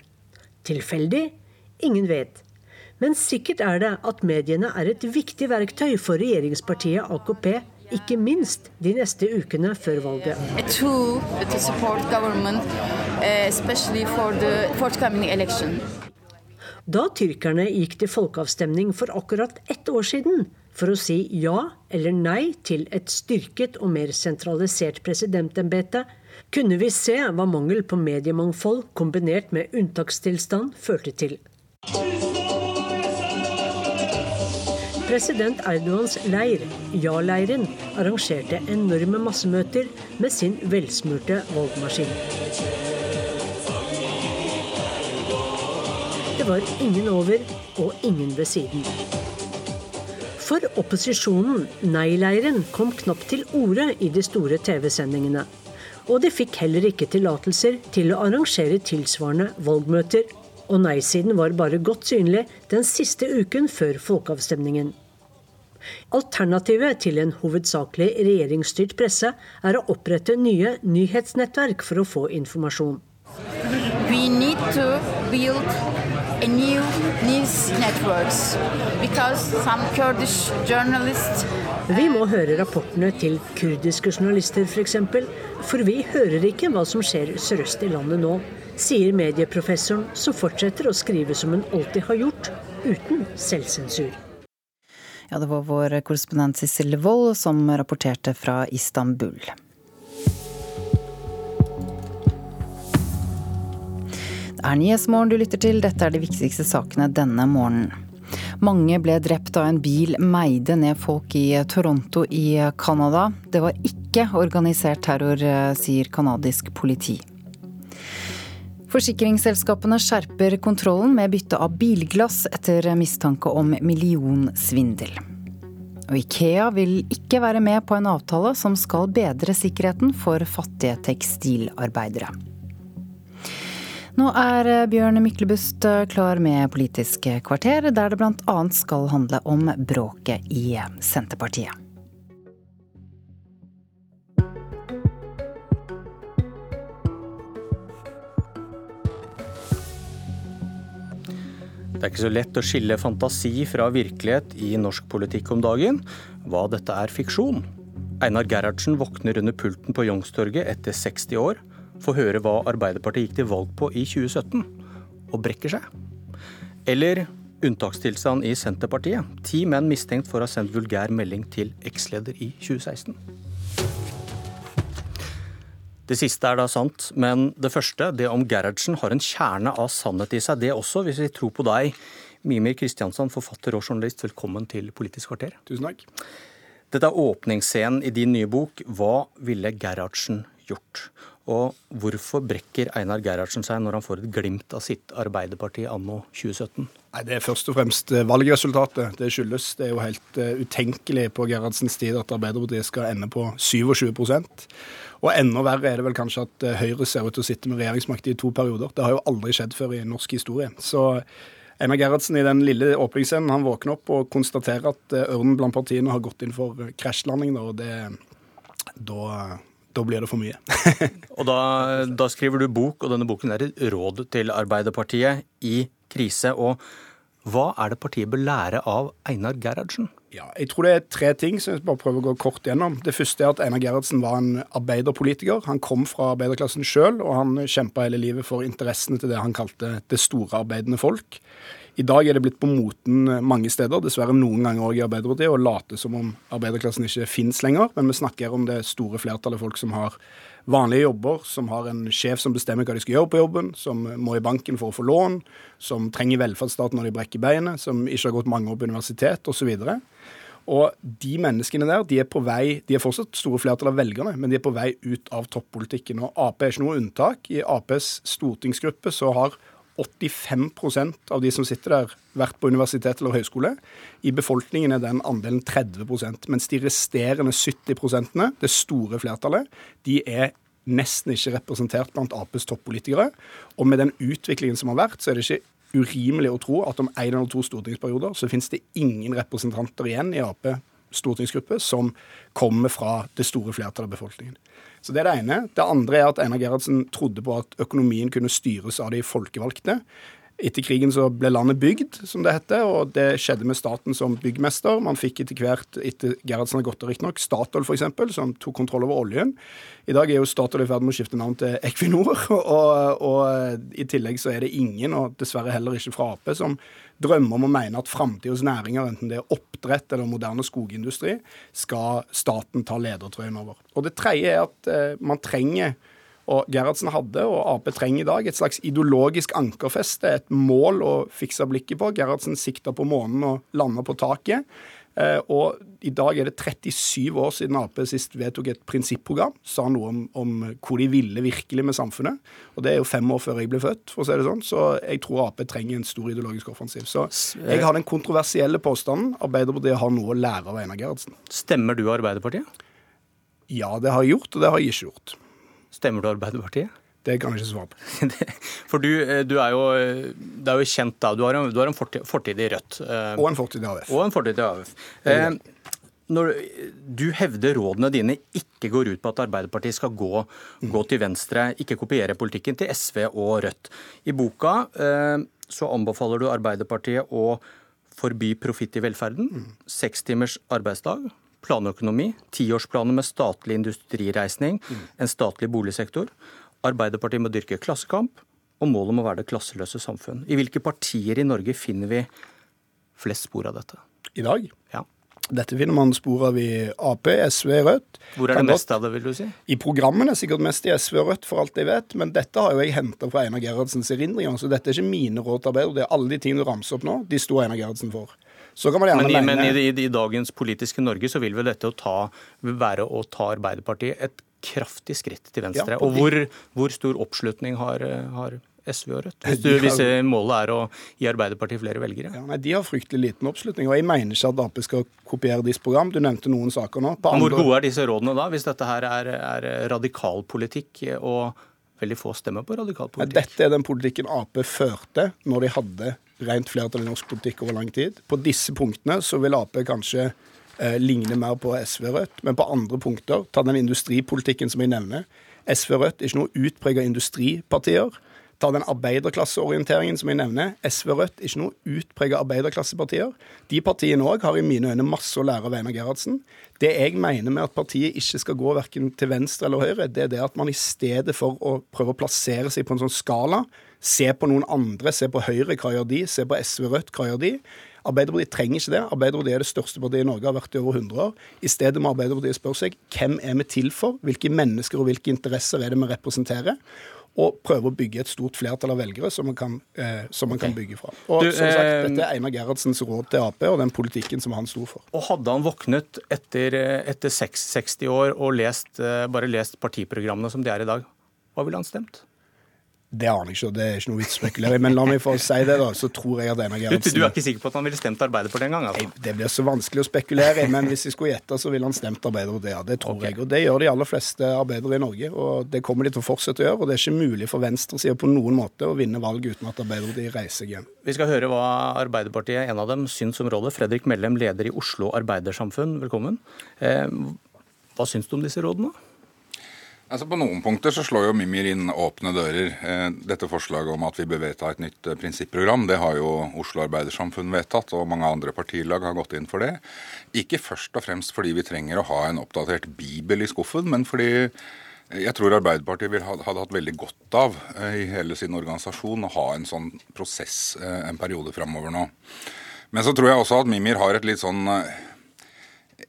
Tilfeldig? Ingen vet. Men sikkert er det at mediene er et viktig verktøy for regjeringspartiet AKP, ikke minst de neste ukene før valget. Uh, da tyrkerne gikk til folkeavstemning for akkurat ett år siden for å si ja eller nei til et styrket og mer sentralisert presidentembete, kunne vi se hva mangel på mediemangfold kombinert med unntakstilstand førte til. President Erdogans leir, Ja-leiren, arrangerte enorme massemøter med sin velsmurte valgmaskin. Det var ingen over og ingen ved siden. For opposisjonen, nei-leiren, kom knapt til orde i de store TV-sendingene. Og de fikk heller ikke tillatelser til å arrangere tilsvarende valgmøter. Og nei-siden var bare godt synlig den siste uken før folkeavstemningen. Alternativet til en hovedsakelig regjeringsstyrt presse er å opprette nye nyhetsnettverk for å få informasjon. Need to build a new news networks because some Kurdish journalists Vi må høre rapportene til kurdiske journalister f.eks., for, eksempel, for vi hører ikke hva som skjer sørøst i landet nå, sier medieprofessoren, som fortsetter å skrive som hun alltid har gjort, uten selvsensur. Ja, det var vår korrespondent Sissel Wold som rapporterte fra Istanbul. Er Nyhetsmorgen du lytter til, dette er de viktigste sakene denne morgenen. Mange ble drept da en bil meide ned folk i Toronto i Canada. Det var ikke organisert terror, sier canadisk politi. Forsikringsselskapene skjerper kontrollen med bytte av bilglass etter mistanke om millionsvindel. Og Ikea vil ikke være med på en avtale som skal bedre sikkerheten for fattige tekstilarbeidere. Nå er Bjørn Myklebust klar med Politisk kvarter, der det bl.a. skal handle om bråket i Senterpartiet. Det er ikke så lett å skille fantasi fra virkelighet i norsk politikk om dagen. Hva dette er fiksjon. Einar Gerhardsen våkner under pulten på Youngstorget etter 60 år, får høre hva Arbeiderpartiet gikk til valg på i 2017, og brekker seg. Eller unntakstilstand i Senterpartiet. Ti menn mistenkt for å ha sendt vulgær melding til eksleder i 2016. Det siste er da sant, men det første, det om Gerhardsen, har en kjerne av sannhet i seg. Det også, hvis vi tror på deg. Mimir Kristiansand, forfatter og journalist, velkommen til Politisk kvarter. Tusen takk. Dette er åpningsscenen i din nye bok 'Hva ville Gerhardsen gjort'? Og hvorfor brekker Einar Gerhardsen seg når han får et glimt av sitt Arbeiderparti anno 2017? Nei, Det er først og fremst valgresultatet. Det skyldes. Det er jo helt utenkelig på Gerhardsens tid at Arbeiderpartiet skal ende på 27 og enda verre er det vel kanskje at Høyre ser ut til å sitte med regjeringsmakt i to perioder. Det har jo aldri skjedd før i norsk historie. Så Einar Gerhardsen i den lille åpningsscenen han våkner opp og konstaterer at ørnen blant partiene har gått inn for krasjlanding. Og det, da, da blir det for mye. <laughs> og da, da, skriver du bok, og denne boken er et råd til Arbeiderpartiet i krise. Og hva er det partiet bør lære av Einar Gerhardsen? Ja, jeg tror det er tre ting som jeg bare prøver å gå kort gjennom. Det første er at Einar Gerhardsen var en arbeiderpolitiker. Han kom fra arbeiderklassen sjøl, og han kjempa hele livet for interessene til det han kalte det store arbeidende folk. I dag er det blitt på moten mange steder, dessverre noen ganger òg i Arbeiderpartiet, å late som om arbeiderklassen ikke finnes lenger. Men vi snakker om det store flertallet folk som har vanlige jobber, som har en sjef som bestemmer hva de skal gjøre på jobben, som må i banken for å få lån, som trenger velferdsstaten når de brekker beinet, som ikke har gått mange år på universitet osv. Og de menneskene der, de er på vei, de er fortsatt store flertall av velgerne, men de er på vei ut av toppolitikken. Og Ap er ikke noe unntak. I Aps stortingsgruppe så har 85% av de som sitter der, vært på universitet eller høyskole. I befolkningen er den andelen 30% mens de resterende 70% det store flertallet, de er nesten ikke representert blant Aps toppolitikere. Og med den utviklingen som har vært, så er det ikke urimelig å tro at om én eller to stortingsperioder så finnes det ingen representanter igjen i Ap stortingsgruppe som kommer fra det store flertallet av befolkningen. Så Det er det ene. Det andre er at Einar Gerhardsen trodde på at økonomien kunne styres av de folkevalgte. Etter krigen så ble landet bygd, som det heter, og det skjedde med staten som byggmester. Man fikk etter hvert, etter Gerhardsen har gått av riktignok, Statoil f.eks., som tok kontroll over oljen. I dag er jo Statoil i ferd med å skifte navn til Equinor, <laughs> og, og i tillegg så er det ingen, og dessverre heller ikke fra Ap, som drømmer om å mene at framtidas næringer, enten det er oppdrett eller moderne skogindustri, skal staten ta ledertrøyen over. Og det tredje er at eh, man trenger og Gerhardsen hadde, og Ap trenger i dag, et slags ideologisk ankerfeste, et mål å fikse blikket på. Gerhardsen sikta på månen og landa på taket. Eh, og i dag er det 37 år siden Ap sist vedtok et prinsipprogram. Sa noe om, om, hvor de ville virkelig med samfunnet. Og det er jo fem år før jeg ble født, for å si det sånn. Så jeg tror Ap trenger en stor ideologisk offensiv. Så jeg har den kontroversielle påstanden Arbeiderpartiet har noe å lære av Einar Gerhardsen. Stemmer du Arbeiderpartiet? Ja, det har jeg gjort, og det har jeg ikke gjort. Stemmer du Arbeiderpartiet? Det kan jeg ikke svare på. <laughs> For du, eh, du, er jo, det er jo kjent da, du har en, du har en fortid, fortid, i Rødt. Eh, og en fortid i AUF. Og en fortid i AUF. Eh, når du hevder rådene dine ikke går ut på at Arbeiderpartiet skal gå, mm. gå til venstre, ikke kopiere politikken til SV og Rødt. I boka eh, så anbefaler du Arbeiderpartiet å forby profitt i velferden, mm. seks timers arbeidsdag, planøkonomi, tiårsplaner med statlig industrireisning, mm. en statlig boligsektor. Arbeiderpartiet må dyrke klassekamp, og målet må være det klasseløse samfunn. I hvilke partier i Norge finner vi flest spor av dette? I dag? Ja. Dette finner man spor av i Ap, SV, Rødt. Hvor er det mest av det, vil du si? I programmene sikkert mest i SV og Rødt, for alt jeg vet. Men dette har jo jeg henta fra Einar Gerhardsens erindringer, så dette er ikke mine råd til arbeidet. Det er Alle de tingene du ramser opp nå, de sto Einar Gerhardsen for. men, i, men i, i, i, dagens politiske Norge så vil vel dette å ta, være å ta Arbeiderpartiet et kraftig skritt til venstre. Ja, og hvor, hvor, stor oppslutning har, har SV og Rødt? Hvis, du, hvis, målet er å gi Arbeiderpartiet flere velgere? Ja, nei, De har fryktelig liten oppslutning. og Jeg mener ikke at Ap skal kopiere deres program. Du nevnte noen saker nå. Andre... Hvor gode er disse rådene da, hvis dette her er, er radikalpolitikk og veldig få stemmer på radikalpolitikk? Dette er den politikken Ap førte når de hadde rent flertall i norsk politikk over lang tid. På disse punktene så vil Ap kanskje eh, ligner mer på SV Rødt, men på andre punkter, ta den industripolitikken som jeg nevner. SV Rødt er ikke noe utprega industripartier. Ta den arbeiderklasseorienteringen som jeg nevner. SV Rødt er ikke noe utprega arbeiderklassepartier. De partiene òg har i mine øyne masse å lære av Einar Gerhardsen. Det jeg mener med at partiet ikke skal gå verken til venstre eller høyre, det er det at man i stedet for å prøve å plassere seg på en sånn skala, se på noen andre, se på Høyre, hva gjør de, se på SV Rødt, hva gjør de, Arbeiderpartiet trenger ikke det. Arbeiderpartiet er det største partiet i Norge, har vært i over 100 år. I stedet må Arbeiderpartiet spørre seg hvem er vi til for, hvilke mennesker og hvilke interesser er det vi representerer? Og prøve å bygge et stort flertall av velgere som man kan, eh, som man okay. kan bygge fra. Og du, som sagt, eh, Dette er Einar Gerhardsens råd til Ap og den politikken som han sto for. Og Hadde han våknet etter, etter 60 år og lest, eh, bare lest partiprogrammene som de er i dag, hva ville han stemt? Det aner jeg ikke, det er ikke noe vits å spekulere i. Men la meg få si det, da. Så tror jeg at Einar Gerhardsen du, du, er ikke sikker på at han ville stemt Arbeiderpartiet engang? Altså. Det blir så vanskelig å spekulere i. Men hvis jeg skulle gjette, så ville han stemt Arbeiderpartiet. Ja, det tror okay. jeg. Og det gjør de aller fleste arbeidere i Norge. Og det kommer de til å fortsette å gjøre. Og det er ikke mulig for venstresida på noen måte å vinne valget uten at Arbeiderpartiet reiser hjem. Vi skal høre hva Arbeiderpartiet, en av dem, syns om rådet. Fredrik Mellem, leder i Oslo Arbeidersamfunn, velkommen. Eh, hva syns du om disse rådene? Altså På noen punkter så slår jo Mimir inn åpne dører. Eh, dette forslaget om at vi bør vedta et nytt eh, prinsipprogram, det har jo Oslo Arbeidersamfunn vedtatt, og mange andre partilag har gått inn for det. Ikke først og fremst fordi vi trenger å ha en oppdatert bibel i skuffen, men fordi jeg tror Arbeiderpartiet hadde hatt veldig godt av eh, i hele sin organisasjon å ha en sånn prosess en periode framover nå. Men så tror jeg også at Mimir har et litt sånn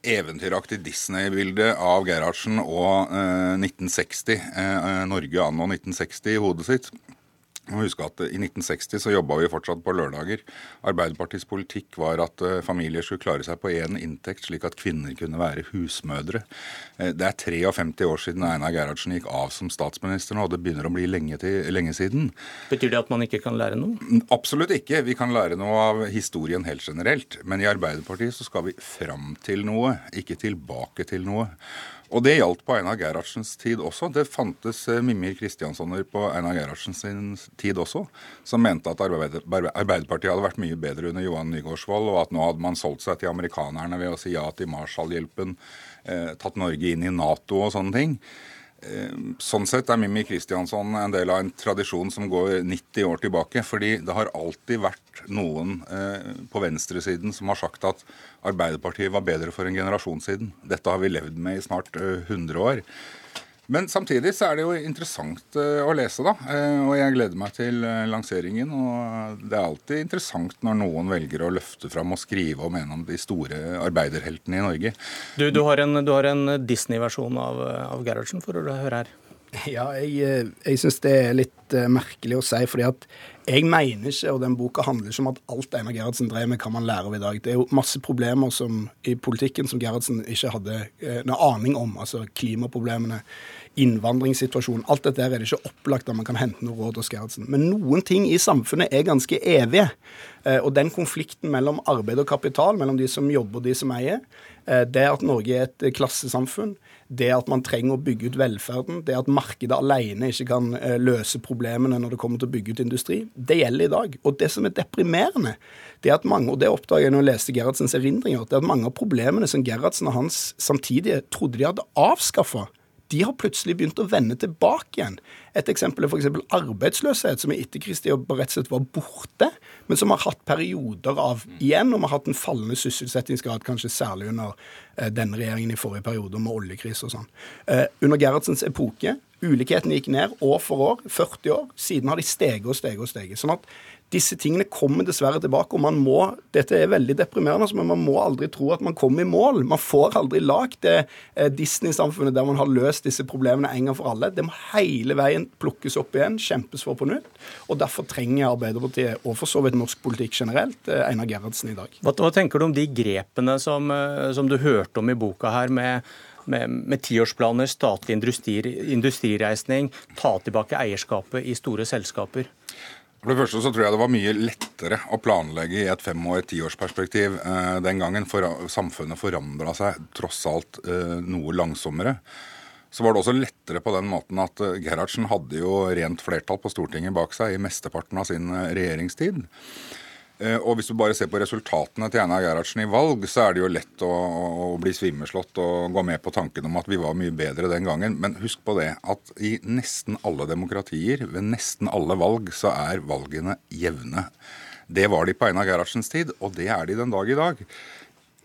eventyraktig Disney-bilde av Gerhardsen og eh, 1960, eh, Norge anno 1960 i hodet sitt. Må huske at I 1960 så jobba vi fortsatt på lørdager. Arbeiderpartiets politikk var at uh, familier skulle klare seg på én inntekt, slik at kvinner kunne være husmødre. Uh, det er 53 år siden Einar Gerhardsen gikk av som statsminister nå, og det begynner å bli lenge, til, lenge siden. Betyr det at man ikke kan lære noe? Absolutt ikke. Vi kan lære noe av historien helt generelt. Men i Arbeiderpartiet så skal vi fram til noe, ikke tilbake til noe. Og det gjaldt på Einar Gerhardsens tid også. Det fantes eh, Mimir Kristianssoner på Einar Gerhardsens tid også, som mente at Arbeiderpartiet hadde vært mye bedre under Johan Nygaardsvold, og at nå hadde man solgt seg til amerikanerne ved å si ja til Marshall-hjelpen, eh, tatt Norge inn i Nato og sånne ting. Eh, sånn sett er Mimmi Kristiansson en del av en tradisjon som går 90 år tilbake. fordi det har alltid vært noen eh, på venstresiden som har sagt at Arbeiderpartiet var bedre for en generasjon siden. Dette har vi levd med i snart 100 eh, år. Men samtidig så er det jo interessant eh, å lese, da. Eh, og jeg gleder meg til eh, lanseringen. Og det er alltid interessant når noen velger å løfte fram og skrive om en av de store arbeiderheltene i Norge. Du, du har en, en Disney-versjon av, av Gerhardsen, får du høre her. Ja, jeg, jeg syns det er litt merkelig å si. fordi at jeg mener ikke, og den boka handler ikke om at alt Einar Gerhardsen drev med, kan man lære av i dag. Det er jo masse problemer som, i politikken som Gerhardsen ikke hadde eh, noe aning om. Altså klimaproblemene, innvandringssituasjonen. Alt dette er det ikke opplagt at man kan hente noe råd hos Gerhardsen. Men noen ting i samfunnet er ganske evige. Eh, og den konflikten mellom arbeid og kapital, mellom de som jobber og de som eier, eh, det at Norge er et klassesamfunn, det at man trenger å bygge ut velferden, det at markedet alene ikke kan eh, løse problemene når det kommer til å bygge ut industri, det gjelder i dag. Og det som er deprimerende, det at mange, og det oppdaget jeg når jeg leste Gerhardsens erindringer, det at mange av problemene som Gerhardsen og hans samtidige trodde de hadde avskaffa, de har plutselig begynt å vende tilbake igjen. Et eksempel er f.eks. arbeidsløshet, som i etterkrigstida rett og slett var borte, men som har hatt perioder av igjen, og vi har hatt en fallende sysselsettingsgrad, kanskje særlig under eh, denne regjeringen i forrige periode med oljekrise og sånn. Eh, under Gerhardsens epoke, ulikhetene gikk ned år for år, 40 år. Siden har de steget og steget og steget. Sånn at disse tingene kommer dessverre tilbake. og man må, Dette er veldig deprimerende, men man må aldri tro at man kommer i mål. Man får aldri lagd det eh, Disney-samfunnet der man har løst disse problemene en gang for alle. Det må hele veien plukkes opp igjen, kjempes for på nytt. og Derfor trenger Arbeiderpartiet, og for så vidt norsk politikk generelt, eh, Einar Gerhardsen i dag. Hva, hva, tenker du om de grepene som, eh, som du hørte om i boka her, med med, med tiårsplaner, statlig industri, industrireisning, ta tilbake eierskapet i store selskaper? For det første så tror jeg det var mye lettere å planlegge i et fem- og et tiårsperspektiv eh, den gangen. For samfunnet forandra seg tross alt eh, noe langsommere. Så var det også lettere på den måten at eh, Gerhardsen hadde jo rent flertall på Stortinget bak seg i mesteparten av sin eh, regjeringstid. Eh, og hvis du bare ser på resultatene til Einar Gerhardsen i valg, så er det jo lett å, å, bli svimmelslått og gå med på tanken om at vi var mye bedre den gangen. Men husk på det at i nesten alle demokratier, ved nesten alle valg, så er valgene jevne. Det var de på Einar Gerhardsens tid, og det er de den dag i dag.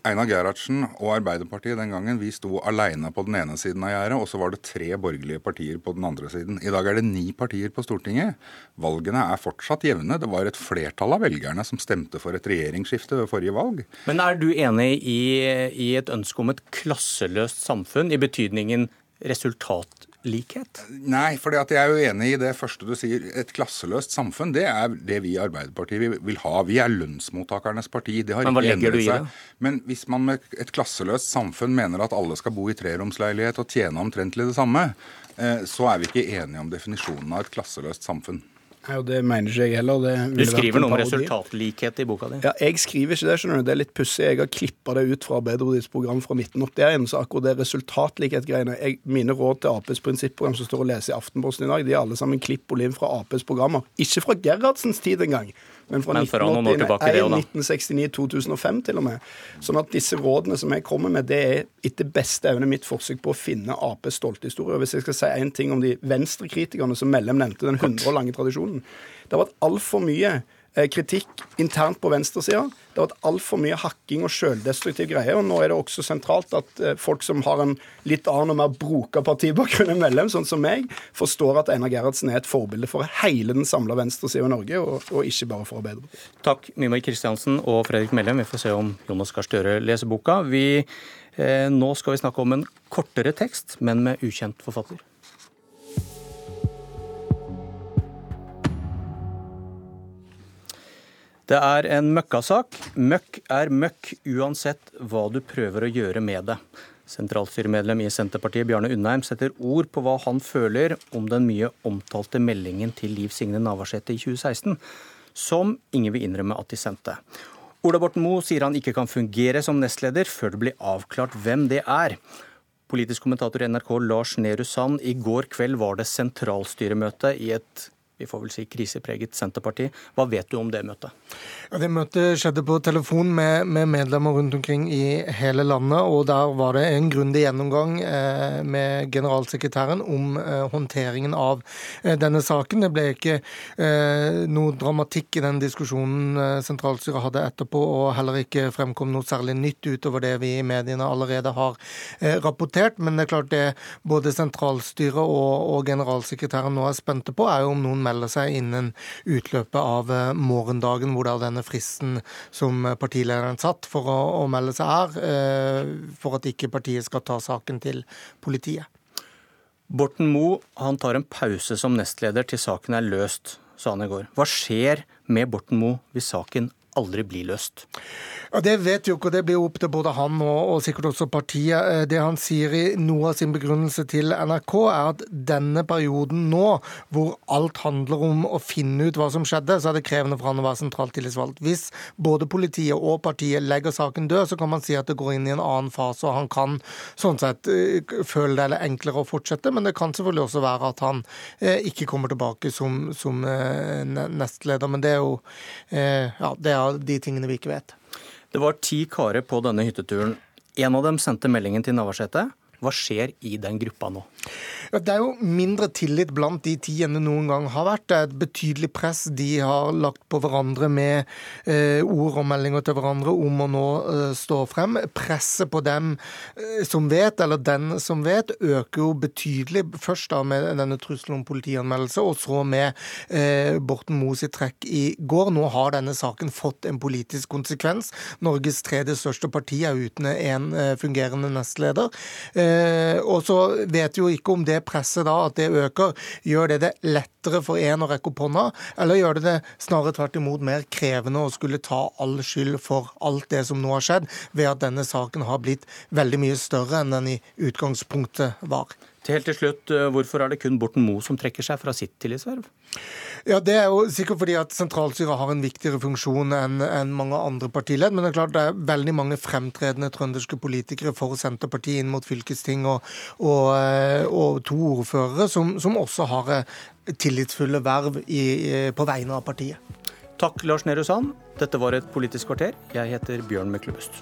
Einar Gerhardsen og Arbeiderpartiet den gangen vi sto alene på den ene siden av gjerdet, og så var det tre borgerlige partier på den andre siden. I dag er det ni partier på Stortinget. Valgene er fortsatt jevne. Det var et flertall av velgerne som stemte for et regjeringsskifte ved forrige valg. Men er du enig i, i et ønske om et klasseløst samfunn, i betydningen resultat likhet? Nei, for jeg er jo enig i det første du sier. Et klasseløst samfunn, det er det vi i Arbeiderpartiet vil ha. Vi er lønnsmottakernes parti. Det har Men hva legger du i det? Men hvis man med et klasseløst samfunn mener at alle skal bo i treromsleilighet og tjene omtrentlig det samme, eh, så er vi ikke enige om definisjonen av et klasseløst samfunn. Ja, det mener ikke jeg heller. du skriver noe om resultatlikhet i boka di? Ja, Jeg skriver ikke det. skjønner du. Det er litt pussig. Jeg har klippa det ut fra Arbeiderpartiets program fra 1981. Så akkurat det resultatlikhet-greiene Mine råd til Aps prinsipprogram som står å lese i Aftenposten i dag, de er alle sammen klipp og lim fra Aps programmer. Ikke fra Gerhardsens tid engang. Men fra, men fra 1969, 2005 til og med. Sånn at disse rådene som jeg kommer med, det er etter beste evne mitt forsøk på å finne Aps stolte historie. Hvis jeg skal si én ting om de venstrekritikerne som Mellem nevnte, den 100 år lange tradisjonen. Det har vært altfor mye kritikk internt på venstresida. Det har vært altfor mye hakking og sjøldestruktiv greie. Og nå er det også sentralt at eh, folk som har en litt annen og mer broka partibakgrunn enn medlem, sånn som meg, forstår at Einar Gerhardsen er et forbilde for hele den samla venstresida i Norge, og, og, ikke bare for Arbeiderpartiet. Takk, Mimar Kristiansen og Fredrik Mellem. Vi får se om Jonas Gahr Støre leser boka. Vi, eh, nå skal vi snakke om en kortere tekst, men med ukjent forfatter. Det er en møkkasak. Møkk er møkk uansett hva du prøver å gjøre med det. Sentralstyremedlem i Senterpartiet Bjarne Undheim setter ord på hva han føler om den mye omtalte meldingen til Liv Signe Navarsete i 2016, som ingen vil innrømme at de sendte. Ola Borten Moe sier han ikke kan fungere som nestleder før det blir avklart hvem det er. Politisk kommentator i NRK Lars Nehru Sand, i går kveld var det sentralstyremøte i et vi får vel si krisepreget Senterparti. Hva vet du om det møtet? Ja, det møtet skjedde på telefon med, med, medlemmer rundt omkring i hele landet. og Der var det en grundig gjennomgang eh, med generalsekretæren om eh, håndteringen av eh, denne saken. Det ble ikke eh, noe dramatikk i den diskusjonen eh, sentralstyret hadde etterpå, og heller ikke fremkom noe særlig nytt utover det vi i mediene allerede har eh, rapportert. Men det er klart det både sentralstyret og, og generalsekretæren nå er spente på, er jo om noen melde seg innen utløpet av eh, morgendagen, hvor da denne fristen som partilederen satt for å, å melde seg er, eh, for at ikke partiet skal ta saken til politiet. Borten Moe tar en pause som nestleder til saken er løst, sa han i går. Hva skjer med Borten Moe hvis saken aldri blir løst? Ja, Det vet jo ikke, og det blir opp til både han og, og, sikkert også partiet. Eh, det han sier i noe av sin begrunnelse til NRK, er at denne perioden nå, hvor alt handler om å finne ut hva som skjedde, så er det krevende for han å være sentralt tillitsvalgt. Hvis både politiet og partiet legger saken død, så kan man si at det går inn i en annen fase, og han kan sånn sett eh, føle det eller enklere å fortsette. Men det kan selvfølgelig også være at han eh, ikke kommer tilbake som, som nestleder. Men det er jo ja, det er de tingene vi ikke vet. Det var ti karer på denne hytteturen. En av dem sendte meldingen til Navarsete. Hva skjer i den gruppa nå? Det er jo mindre tillit blant de ti enn det noen gang har vært. Det er et betydelig press de har lagt på hverandre med eh, ord og meldinger til hverandre om å nå eh, stå frem. Presset på dem eh, som vet, eller den som vet, øker jo betydelig. Først da med denne trusselen om politianmeldelse, og så med eh, Borten Moe sitt trekk i går. Nå har denne saken fått en politisk konsekvens. Norges tredje største parti er uten en eh, fungerende nestleder. Eh, og så vet jo ikke om det presset da, at det øker, gjør det det lettere for en å rekke opp hånda, eller gjør det det snarere tvert imot mer krevende å skulle ta all skyld for alt det som nå har skjedd, ved at denne saken har blitt veldig mye større enn den i utgangspunktet var. Helt til slutt, eh, Hvorfor er det kun Borten Moe som trekker seg fra sitt tillitsverv? Ja, Det er jo sikkert fordi at sentralstyret har en viktigere funksjon enn en mange andre partiledd. Men det er klart det er veldig mange fremtredende trønderske politikere for Senterpartiet inn mot fylkesting og, og, eh, og to ordførere som, som, også har eh, tillitsfulle verv i, på vegne av partiet. Takk, Lars Nehru Sand. Dette var et Politisk kvarter. Jeg heter Bjørn Myklebust.